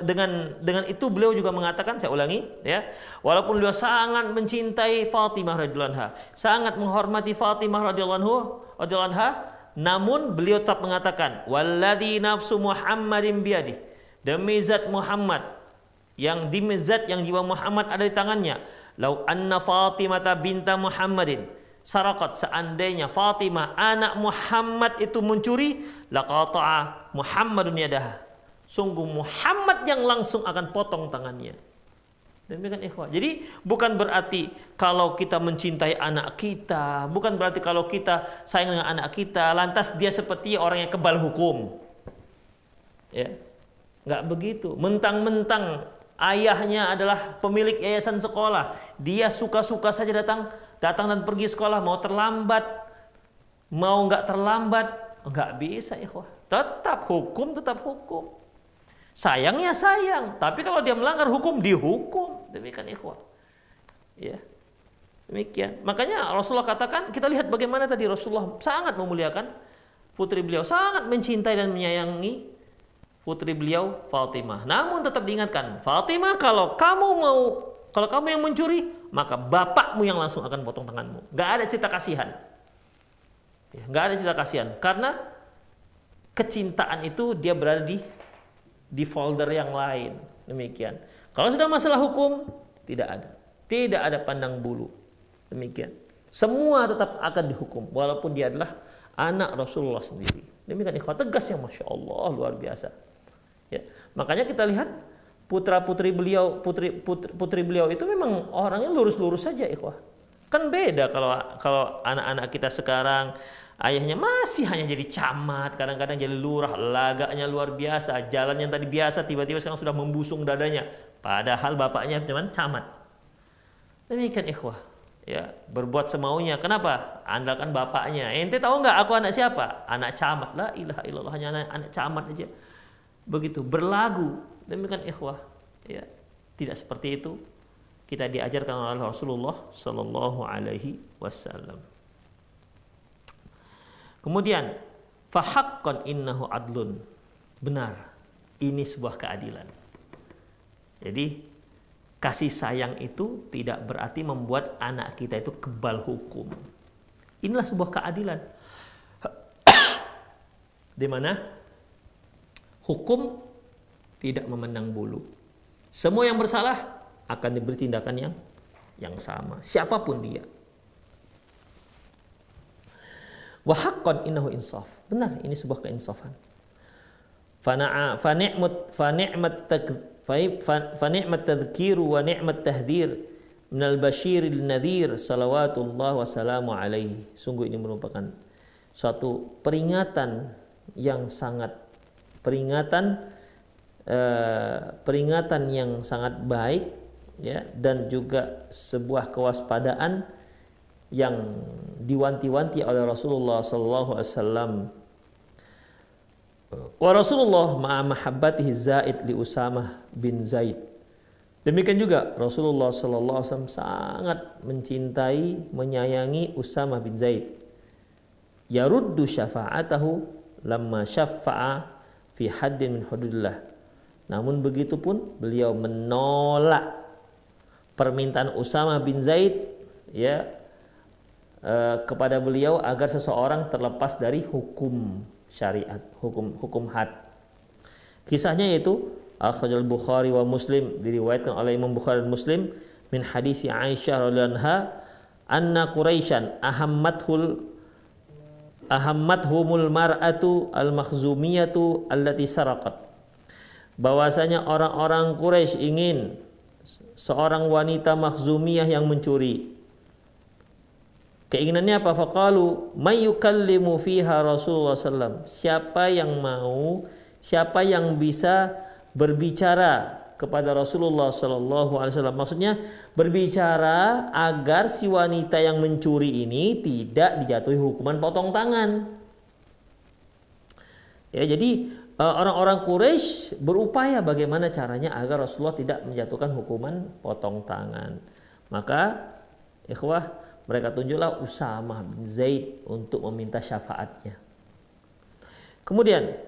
dengan dengan itu beliau juga mengatakan saya ulangi ya walaupun beliau sangat mencintai Fatimah radhiyallahu anha sangat menghormati Fatimah radhiyallahu anha namun beliau tetap mengatakan walladzi nafsu Muhammadin biadi demi zat Muhammad yang di zat yang jiwa Muhammad ada di tangannya lau anna Fatimah binta Muhammadin Sarakat seandainya Fatimah anak Muhammad itu mencuri laqata'a Muhammadun yadah. Sungguh Muhammad yang langsung akan potong tangannya. Demikian ikhwah. Jadi bukan berarti kalau kita mencintai anak kita, bukan berarti kalau kita sayang dengan anak kita, lantas dia seperti orang yang kebal hukum. Ya. Enggak begitu. Mentang-mentang ayahnya adalah pemilik yayasan sekolah, dia suka-suka saja datang datang dan pergi sekolah. Mau terlambat mau nggak terlambat nggak bisa ikhwah. Tetap hukum tetap hukum. Sayang ya sayang tapi kalau dia melanggar hukum dihukum. Demikian ikhwah. Ya demikian. Makanya Rasulullah katakan kita lihat bagaimana tadi Rasulullah sangat memuliakan putri beliau sangat mencintai dan menyayangi putri beliau Fatimah namun tetap diingatkan Fatimah kalau kamu mau kalau kamu yang mencuri, maka bapakmu yang langsung akan potong tanganmu. Gak ada cerita kasihan. Ya, gak ada cerita kasihan. Karena kecintaan itu dia berada di di folder yang lain. Demikian. Kalau sudah masalah hukum, tidak ada. Tidak ada pandang bulu. Demikian. Semua tetap akan dihukum. Walaupun dia adalah anak Rasulullah sendiri. Demikian ikhwat tegas yang Masya Allah luar biasa. Ya. Makanya kita lihat putra putri beliau putri putri, putri beliau itu memang orangnya lurus-lurus saja ikhwah kan beda kalau kalau anak-anak kita sekarang Ayahnya masih hanya jadi camat, kadang-kadang jadi lurah, lagaknya luar biasa, jalan yang tadi biasa tiba-tiba sekarang sudah membusung dadanya. Padahal bapaknya cuman camat. Demikian ikhwah. Ya, berbuat semaunya. Kenapa? Andalkan bapaknya. Ente tahu nggak aku anak siapa? Anak camat. La ilaha illallah hanya anak, anak camat aja. Begitu berlagu. Demikian ikhwah. Ya, tidak seperti itu. Kita diajarkan oleh Rasulullah Sallallahu Alaihi Wasallam. Kemudian fahaqqan innahu adlun. Benar. Ini sebuah keadilan. Jadi kasih sayang itu tidak berarti membuat anak kita itu kebal hukum. Inilah sebuah keadilan. Di mana hukum tidak memandang bulu. Semua yang bersalah akan diberi tindakan yang yang sama, siapa pun dia. Wahakkon innahu insaf. Benar, ini sebuah keinsafan. Fana'a fa ni'mat fa ni'mat fa ni'mat tadhkiru wa ni'mat tahdhir min al-bashir al-nadhir salawatullah wa salamu alaihi. Sungguh ini merupakan suatu peringatan yang sangat peringatan uh, peringatan yang sangat baik ya dan juga sebuah kewaspadaan yang diwanti-wanti oleh Rasulullah sallallahu alaihi wasallam. Wa Rasulullah ma'a mahabbatihi zaid li Usamah bin Zaid. Demikian juga Rasulullah sallallahu alaihi wasallam sangat mencintai menyayangi Usamah bin Zaid. Yaruddu syafa'atahu lamma syafa'a fi haddin min hududillah namun begitu pun beliau menolak permintaan Usama bin Zaid ya Eh, kepada beliau agar seseorang terlepas dari hukum syariat, hukum hukum had. Kisahnya yaitu akhrajal Bukhari wa Muslim diriwayatkan oleh Imam Bukhari dan Muslim min hadisi Aisyah radhiyallahu anha anna Quraisyan ahammathul ahammathumul mar'atu al-makhzumiyatu allati saraqat bahwasanya orang-orang Quraisy ingin seorang wanita makhzumiyah yang mencuri Keinginannya apa? Faqalu mayyukallimu fiha Rasulullah sallam. Siapa yang mau, siapa yang bisa berbicara kepada Rasulullah sallallahu alaihi wasallam. Maksudnya berbicara agar si wanita yang mencuri ini tidak dijatuhi hukuman potong tangan. Ya, jadi e, orang-orang Quraisy berupaya bagaimana caranya agar Rasulullah tidak menjatuhkan hukuman potong tangan. Maka ikhwah mereka tunjuklah Usama bin Zaid untuk meminta syafaatnya. Kemudian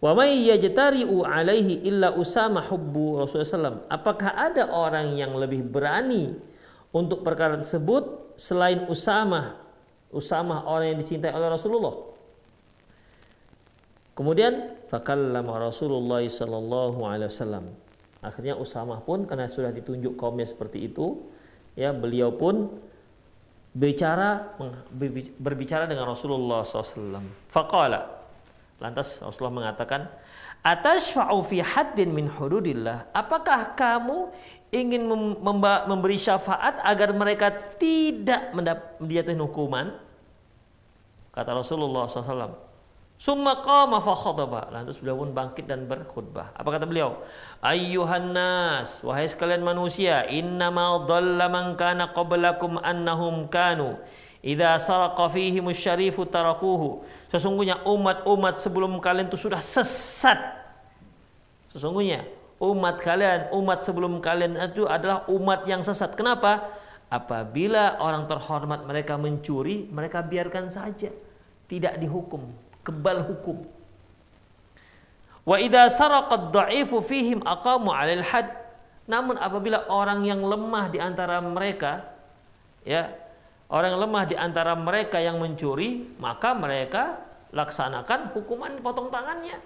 Wa may yajtari'u alaihi illa Usama hubbu Rasulullah. Apakah ada orang yang lebih berani untuk perkara tersebut selain Usama? Usama orang yang dicintai oleh Rasulullah. Kemudian fakallama Rasulullah sallallahu alaihi wasallam. Akhirnya Usama pun karena sudah ditunjuk kaumnya seperti itu, ya beliau pun bicara berbicara dengan Rasulullah SAW. Faqala lantas Rasulullah mengatakan atashfa'u fi haddin min hududillah apakah kamu ingin memberi syafaat agar mereka tidak menjatuhi hukuman kata Rasulullah SAW Summa qama fa khadaba. Lantas beliau pun bangkit dan berkhutbah. Apa kata beliau? Ayyuhan nas, wahai sekalian manusia, innama dhalla man kana qablakum annahum kanu idza saraqa fihim syarifu tarakuhu. Sesungguhnya umat-umat sebelum kalian itu sudah sesat. Sesungguhnya umat kalian, umat sebelum kalian itu adalah umat yang sesat. Kenapa? Apabila orang terhormat mereka mencuri, mereka biarkan saja. Tidak dihukum kebal hukum. Wa idza saraqad dha'ifu fihim aqamu 'alal had. Namun apabila orang yang lemah di antara mereka ya, orang lemah di antara mereka yang mencuri, maka mereka laksanakan hukuman potong tangannya.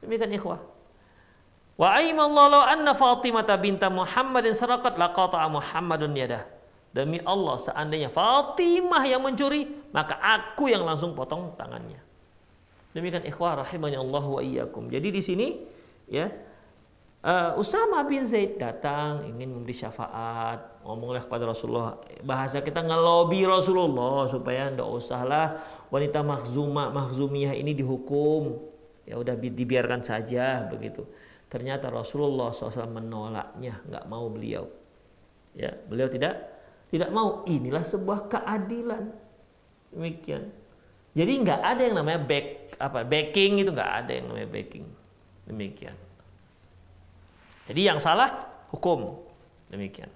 Demikian ikhwah. Wa aimallahu anna Fatimah binta Muhammadin saraqat laqata Muhammadun yadah. Demi Allah seandainya Fatimah yang mencuri, maka aku yang langsung potong tangannya. Demikian ikhwah rahimahnya Allah wa iyyakum. Jadi di sini ya uh, Usama bin Zaid datang ingin memberi syafaat ngomonglah kepada Rasulullah. Bahasa kita ngelobi Rasulullah supaya ndak usahlah wanita mahzuma mahzumiyah ini dihukum. Ya udah dibiarkan saja begitu. Ternyata Rasulullah SAW menolaknya nggak mau beliau. Ya beliau tidak tidak mau. Inilah sebuah keadilan. Demikian. Jadi nggak ada yang namanya back apa backing itu nggak ada yang namanya backing. Demikian. Jadi yang salah hukum. Demikian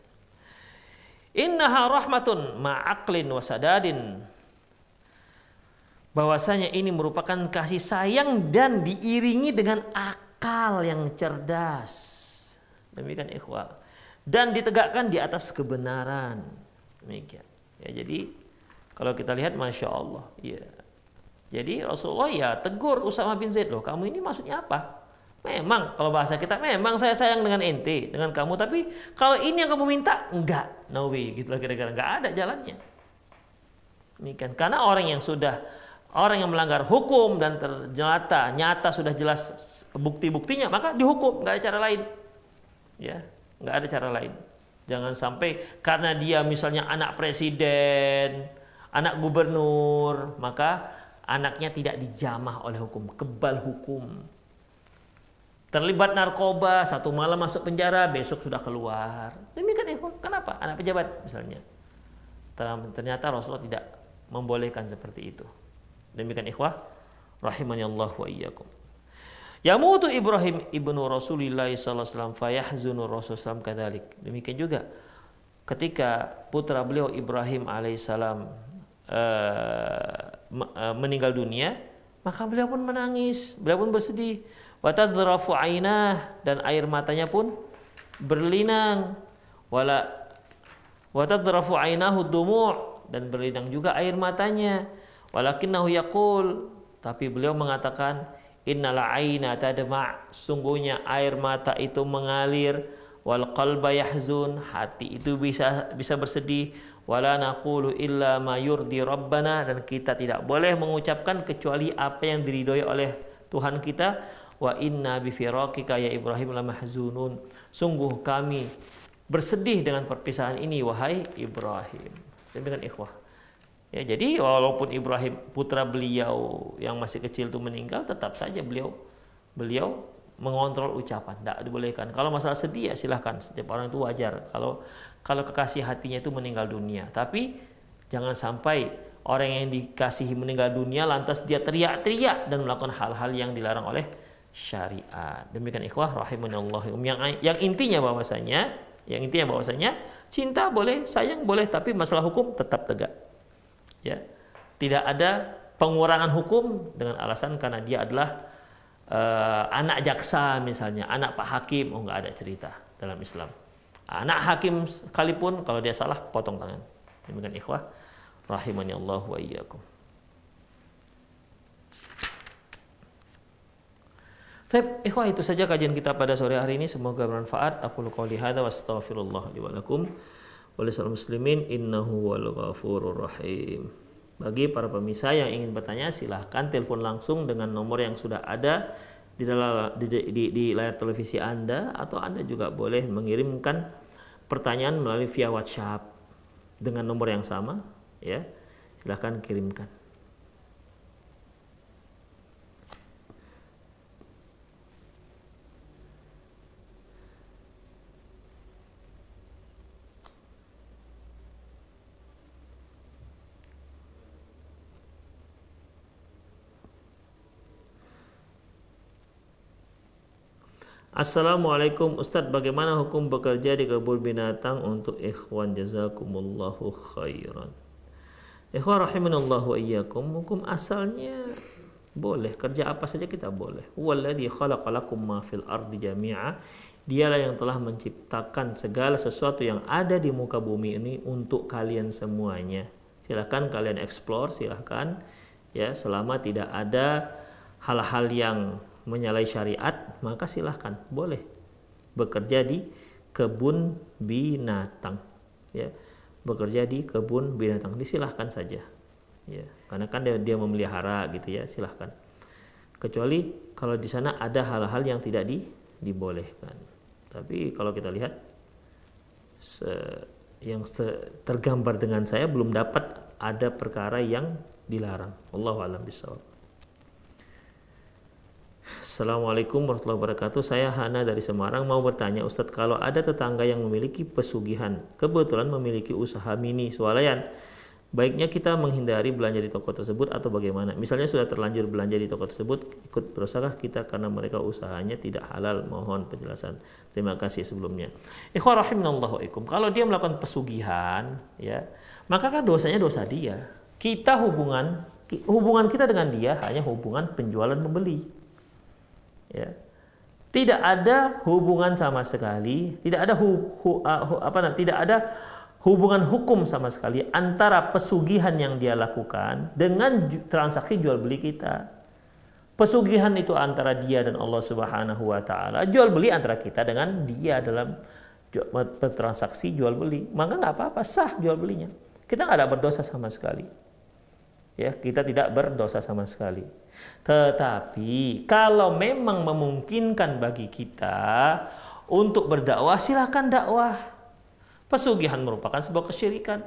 innaha rahmatun ma'aklin wasadadin bahwasanya ini merupakan kasih sayang dan diiringi dengan akal yang cerdas. Demikian ikhwah. Dan ditegakkan di atas kebenaran. Demikian. Ya jadi kalau kita lihat masya Allah ya jadi Rasulullah ya tegur Usama bin Zaid loh, kamu ini maksudnya apa? Memang kalau bahasa kita memang saya sayang dengan ente, dengan kamu, tapi kalau ini yang kamu minta enggak, no way gitu lah kira-kira enggak ada jalannya. Ini kan karena orang yang sudah orang yang melanggar hukum dan ternyata nyata sudah jelas bukti-buktinya maka dihukum, enggak ada cara lain. Ya, enggak ada cara lain. Jangan sampai karena dia misalnya anak presiden, anak gubernur, maka anaknya tidak dijamah oleh hukum, kebal hukum. Terlibat narkoba, satu malam masuk penjara, besok sudah keluar. Demikian ikhwan. Kenapa? Anak pejabat misalnya. Ternyata Rasulullah tidak membolehkan seperti itu. Demikian ikhwah. Rahimani Allah wa iyyakum. Yamutu Ibrahim ibnu Rasulillah sallallahu alaihi wasallam fayahzunu Rasulullah kadalik. Demikian juga ketika putra beliau Ibrahim alaihissalam uh, Eh, meninggal dunia, maka beliau pun menangis, beliau pun bersedih. Watadrafu ainah dan air matanya pun berlinang. Wala watadrafu ainahu dumu' dan berlinang juga air matanya. Walakinnahu yaqul tapi beliau mengatakan innal aina tadma' sungguhnya air mata itu mengalir wal qalba yahzun hati itu bisa bisa bersedih wala naqulu illa ma yurdi rabbana dan kita tidak boleh mengucapkan kecuali apa yang diridhoi oleh Tuhan kita wa inna bi firaqika ya Ibrahim la mahzunun. Sungguh kami bersedih dengan perpisahan ini wahai Ibrahim. Demikian ikhwah. Ya jadi walaupun Ibrahim putra beliau yang masih kecil itu meninggal tetap saja beliau beliau mengontrol ucapan. Tidak dibolehkan. Kalau masalah sedih ya silahkan. Setiap orang itu wajar. Kalau kalau kekasih hatinya itu meninggal dunia. Tapi jangan sampai orang yang dikasihi meninggal dunia lantas dia teriak-teriak dan melakukan hal-hal yang dilarang oleh syariat demikian ikhwah rahimanallah yang yang intinya bahwasanya yang intinya bahwasanya cinta boleh sayang boleh tapi masalah hukum tetap tegak ya tidak ada pengurangan hukum dengan alasan karena dia adalah uh, anak jaksa misalnya, anak pak hakim, oh nggak ada cerita dalam Islam. Anak hakim sekalipun kalau dia salah potong tangan. Demikian ikhwah rahimani Allah wa iyyakum. Baik, ikhwah itu saja kajian kita pada sore hari ini. Semoga bermanfaat. Aku qouli hadza wa astaghfirullah li wa lakum. muslimin innahu wal ghafurur rahim. Bagi para pemirsa yang ingin bertanya silahkan telepon langsung dengan nomor yang sudah ada di, dalam, di, di, di layar televisi Anda atau Anda juga boleh mengirimkan pertanyaan melalui via WhatsApp dengan nomor yang sama ya silahkan kirimkan Assalamualaikum. Ustadz bagaimana hukum bekerja di kebun binatang untuk ikhwan? Jazakumullahu khairan. Ikhwan rahimanallahu wa iyyakum. Hukum asalnya boleh. Kerja apa saja kita boleh. Walladzi khalaqalakum ma fil ardi jami'a. Dialah yang telah menciptakan segala sesuatu yang ada di muka bumi ini untuk kalian semuanya. Silahkan kalian explore silahkan ya selama tidak ada hal-hal yang menyalahi syariat, maka silahkan boleh bekerja di kebun binatang. Ya, bekerja di kebun binatang disilahkan saja. Ya, karena kan dia, dia memelihara gitu ya, silahkan. Kecuali kalau di sana ada hal-hal yang tidak di, dibolehkan. tapi kalau kita lihat se, yang se, tergambar dengan saya belum dapat ada perkara yang dilarang. Allahu a'lam bishawab. Assalamualaikum warahmatullahi wabarakatuh. Saya Hana dari Semarang mau bertanya Ustadz kalau ada tetangga yang memiliki pesugihan, kebetulan memiliki usaha mini swalayan, baiknya kita menghindari belanja di toko tersebut atau bagaimana? Misalnya sudah terlanjur belanja di toko tersebut, ikut berusahakah kita karena mereka usahanya tidak halal? Mohon penjelasan. Terima kasih sebelumnya. Ikhwah Kalau dia melakukan pesugihan, ya, maka kan dosanya dosa dia. Kita hubungan hubungan kita dengan dia hanya hubungan penjualan membeli ya. Tidak ada hubungan sama sekali tidak ada hu, hu, uh, hu, apa tidak ada hubungan hukum sama sekali antara pesugihan yang dia lakukan dengan transaksi jual beli kita. Pesugihan itu antara dia dan Allah Subhanahu wa taala jual beli antara kita dengan dia dalam transaksi jual beli. Maka nggak apa-apa sah jual belinya. Kita nggak ada berdosa sama sekali ya kita tidak berdosa sama sekali. Tetapi kalau memang memungkinkan bagi kita untuk berdakwah silahkan dakwah. Pesugihan merupakan sebuah kesyirikan.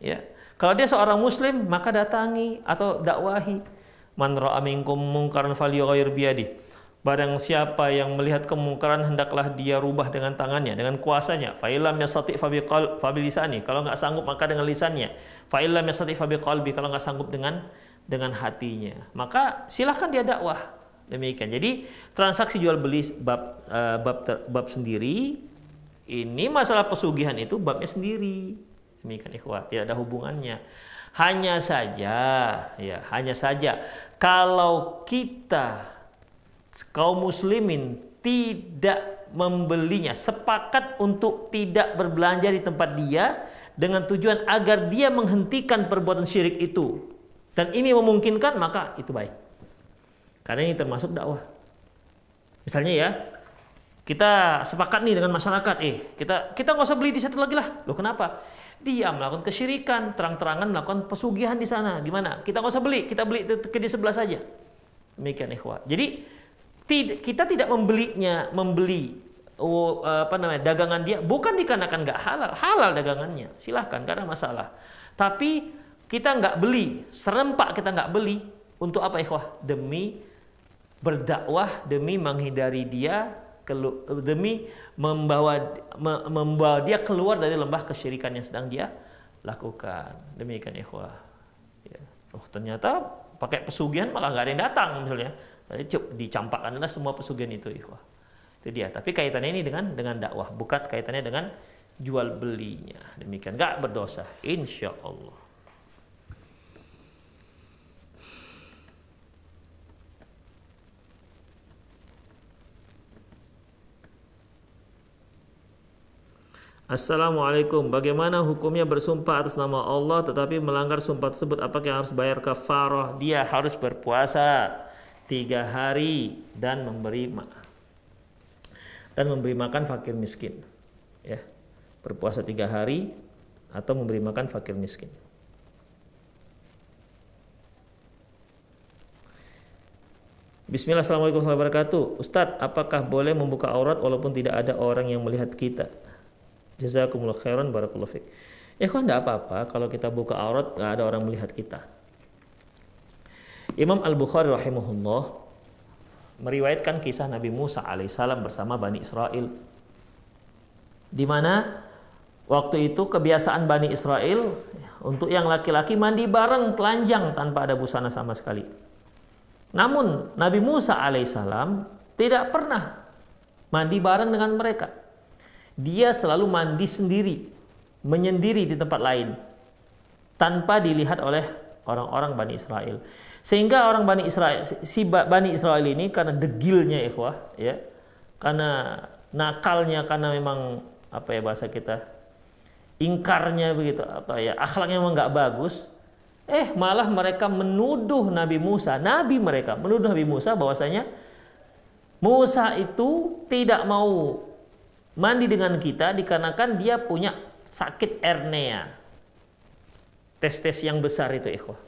Ya kalau dia seorang muslim maka datangi atau dakwahi. Man ra'a minkum mungkaran falyughayyir biyadihi Barang siapa yang melihat kemungkaran hendaklah dia rubah dengan tangannya, dengan kuasanya. Fa'ilam yastati fabi lisani. Kalau nggak sanggup maka dengan lisannya. Fa'ilam yastati fabi qalbi. Kalau nggak sanggup dengan dengan hatinya. Maka silahkan dia dakwah. Demikian. Jadi transaksi jual beli bab uh, bab bab sendiri ini masalah pesugihan itu babnya sendiri. Demikian ikhwah, tidak ada hubungannya. Hanya saja ya, hanya saja kalau kita kaum muslimin tidak membelinya, sepakat untuk tidak berbelanja di tempat dia dengan tujuan agar dia menghentikan perbuatan syirik itu. Dan ini memungkinkan maka itu baik. Karena ini termasuk dakwah. Misalnya ya, kita sepakat nih dengan masyarakat, eh kita kita nggak usah beli di situ lagi lah. Loh kenapa? Dia melakukan kesyirikan, terang-terangan melakukan pesugihan di sana. Gimana? Kita nggak usah beli, kita beli ke di sebelah saja. Demikian ikhwah. Jadi kita tidak membelinya, membeli oh, apa namanya dagangan dia bukan dikarenakan nggak halal, halal dagangannya, silahkan karena masalah. Tapi kita nggak beli, serempak kita nggak beli untuk apa ikhwah? Demi berdakwah, demi menghindari dia, demi membawa membawa dia keluar dari lembah kesyirikan yang sedang dia lakukan. Demikian ikhwah. Ya. Oh ternyata pakai pesugihan malah nggak ada yang datang misalnya dicampakkanlah semua pesugihan itu ikhwah. Itu dia. Tapi kaitannya ini dengan dengan dakwah, bukan kaitannya dengan jual belinya. Demikian enggak berdosa insya Allah. Assalamualaikum. Bagaimana hukumnya bersumpah atas nama Allah tetapi melanggar sumpah tersebut? Apakah harus bayar kafarah? Dia harus berpuasa tiga hari dan memberi dan memberi makan fakir miskin ya berpuasa tiga hari atau memberi makan fakir miskin Bismillah, Assalamualaikum warahmatullahi wabarakatuh. Ustadz, apakah boleh membuka aurat walaupun tidak ada orang yang melihat kita? Jazakumullah khairan, barakallahu fiqh. Ya kok enggak apa-apa kalau kita buka aurat nggak ada orang melihat kita. Imam Al-Bukhari rahimahullah meriwayatkan kisah Nabi Musa alaihissalam bersama Bani Israel di mana waktu itu kebiasaan Bani Israel untuk yang laki-laki mandi bareng telanjang tanpa ada busana sama sekali. Namun Nabi Musa alaihissalam tidak pernah mandi bareng dengan mereka. Dia selalu mandi sendiri, menyendiri di tempat lain tanpa dilihat oleh orang-orang Bani Israel. Sehingga orang Bani Israel si Bani Israel ini karena degilnya ikhwah ya. Karena nakalnya karena memang apa ya bahasa kita ingkarnya begitu apa ya akhlaknya memang nggak bagus eh malah mereka menuduh Nabi Musa Nabi mereka menuduh Nabi Musa bahwasanya Musa itu tidak mau mandi dengan kita dikarenakan dia punya sakit ernea tes-tes yang besar itu ikhwah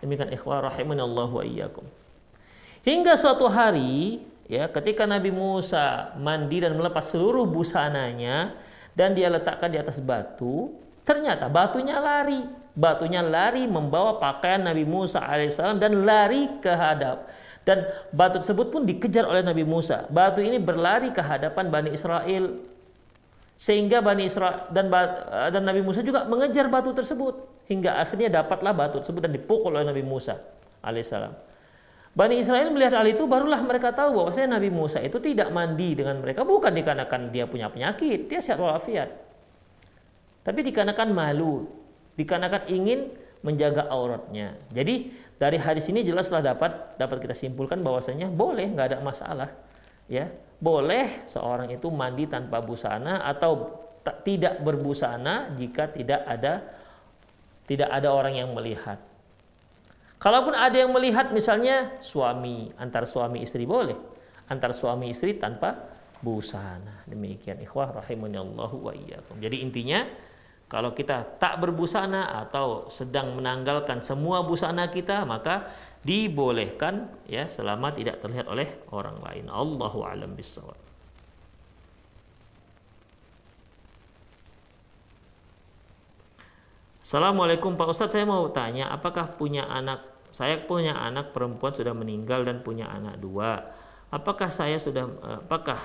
Demikian ikhwah rahimani Allah wa iyyakum. Hingga suatu hari ya ketika Nabi Musa mandi dan melepas seluruh busananya dan dia letakkan di atas batu, ternyata batunya lari. Batunya lari membawa pakaian Nabi Musa alaihissalam dan lari ke hadap. Dan batu tersebut pun dikejar oleh Nabi Musa. Batu ini berlari ke hadapan Bani Israel. Sehingga Bani Israel dan, dan Nabi Musa juga mengejar batu tersebut. Hingga akhirnya dapatlah batu tersebut dan dipukul oleh Nabi Musa alaihissalam. Bani Israel melihat hal itu barulah mereka tahu bahwa saya Nabi Musa itu tidak mandi dengan mereka bukan dikarenakan dia punya penyakit, dia sehat walafiat. Tapi dikarenakan malu, dikarenakan ingin menjaga auratnya. Jadi dari hadis ini jelaslah dapat dapat kita simpulkan bahwasanya boleh nggak ada masalah, ya boleh seorang itu mandi tanpa busana atau tidak berbusana jika tidak ada tidak ada orang yang melihat. Kalaupun ada yang melihat misalnya suami, antar suami istri boleh. Antar suami istri tanpa busana. Demikian ikhwah rahimanallahu wa iyyakum. Jadi intinya kalau kita tak berbusana atau sedang menanggalkan semua busana kita maka dibolehkan ya selama tidak terlihat oleh orang lain. Allahu alam bisawab. Assalamualaikum Pak Ustadz saya mau tanya apakah punya anak saya punya anak perempuan sudah meninggal dan punya anak dua. Apakah saya sudah apakah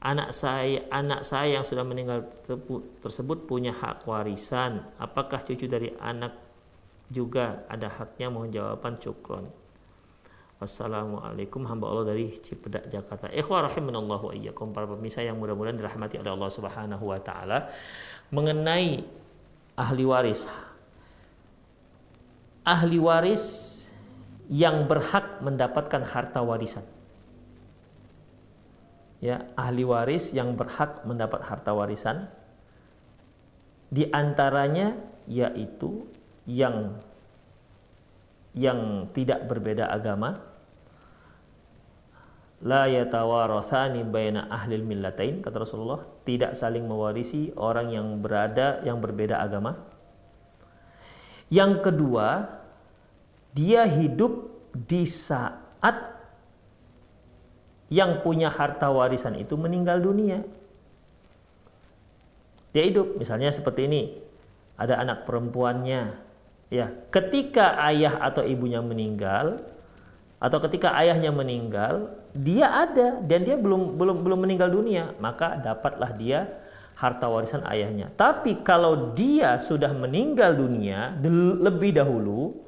anak saya anak saya yang sudah meninggal tersebut punya hak warisan? Apakah cucu dari anak juga ada haknya? Mohon jawaban cukron. Wassalamualaikum hamba Allah dari Cipedak Jakarta. Ikhwah rahimanallahu wa iyyakum para pemirsa yang mudah-mudahan dirahmati oleh Allah Subhanahu wa taala mengenai ahli waris ahli waris yang berhak mendapatkan harta warisan. Ya, ahli waris yang berhak mendapat harta warisan di antaranya yaitu yang yang tidak berbeda agama la yatawarathani baina ahli millatain kata Rasulullah tidak saling mewarisi orang yang berada yang berbeda agama yang kedua, dia hidup di saat yang punya harta warisan itu meninggal dunia. Dia hidup, misalnya seperti ini. Ada anak perempuannya. Ya, ketika ayah atau ibunya meninggal atau ketika ayahnya meninggal, dia ada dan dia belum belum belum meninggal dunia, maka dapatlah dia harta warisan ayahnya. Tapi kalau dia sudah meninggal dunia lebih dahulu,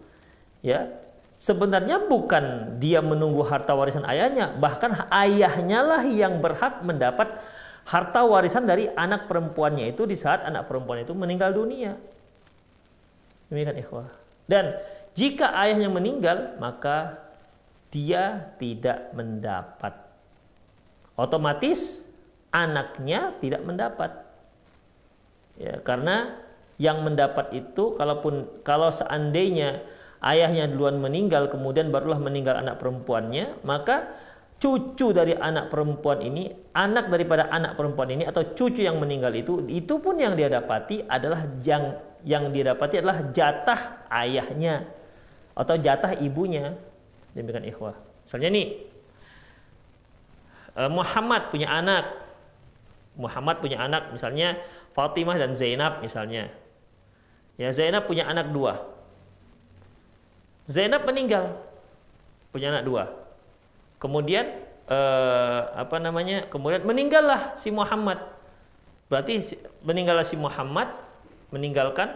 ya sebenarnya bukan dia menunggu harta warisan ayahnya, bahkan ayahnya lah yang berhak mendapat harta warisan dari anak perempuannya itu di saat anak perempuan itu meninggal dunia. Demikian ikhwah. Dan jika ayahnya meninggal, maka dia tidak mendapat. Otomatis anaknya tidak mendapat. Ya, karena yang mendapat itu kalaupun kalau seandainya ayahnya duluan meninggal kemudian barulah meninggal anak perempuannya, maka cucu dari anak perempuan ini, anak daripada anak perempuan ini atau cucu yang meninggal itu, itu pun yang dia dapati adalah yang yang dia dapati adalah jatah ayahnya atau jatah ibunya. Demikian ikhwah. Misalnya nih eh, Muhammad punya anak, Muhammad punya anak misalnya Fatimah dan Zainab misalnya. Ya Zainab punya anak dua. Zainab meninggal punya anak dua. Kemudian eh, apa namanya? Kemudian meninggallah si Muhammad. Berarti meninggallah si Muhammad meninggalkan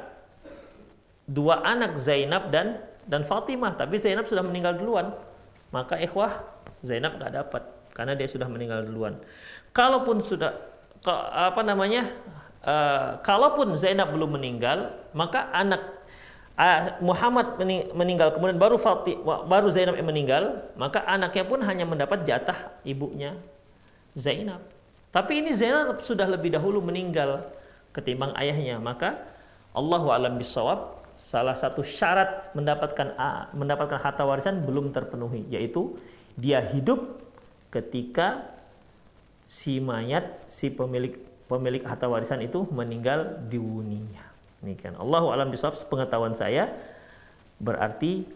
dua anak Zainab dan dan Fatimah. Tapi Zainab sudah meninggal duluan. Maka ikhwah Zainab nggak dapat karena dia sudah meninggal duluan. Kalaupun sudah apa namanya uh, kalaupun Zainab belum meninggal maka anak Muhammad meninggal kemudian baru Fatih baru Zainab yang meninggal maka anaknya pun hanya mendapat jatah ibunya Zainab tapi ini Zainab sudah lebih dahulu meninggal ketimbang ayahnya maka Allahu alam bisawab salah satu syarat mendapatkan mendapatkan harta warisan belum terpenuhi yaitu dia hidup ketika si mayat si pemilik pemilik harta warisan itu meninggal di dunia. Ini kan Allahu alam bisawab pengetahuan saya berarti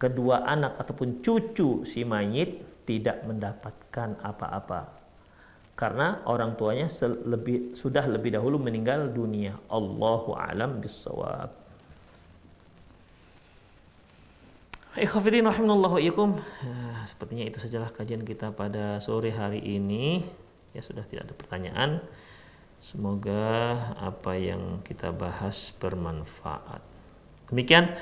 kedua anak ataupun cucu si mayit tidak mendapatkan apa-apa karena orang tuanya lebih sudah lebih dahulu meninggal dunia. Allahu alam bisawab. Iyakum. Eh, sepertinya itu sajalah kajian kita pada sore hari ini. Ya sudah tidak ada pertanyaan. Semoga apa yang kita bahas bermanfaat. Demikian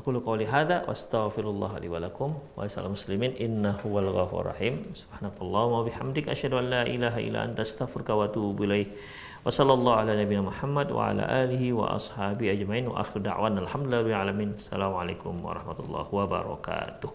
Aku lu qouli hadza wa astaghfirullah li wa lakum wa sallam muslimin innahu wal ghafur rahim. Subhanakallahumma wa bihamdika asyhadu an la ilaha illa anta astaghfiruka wa atubu ilaik. Wa sallallahu ala nabiyyina Muhammad wa ala alihi wa ashabi ajmain wa akhiru da'wana alhamdulillahi alamin. Assalamualaikum warahmatullahi wabarakatuh.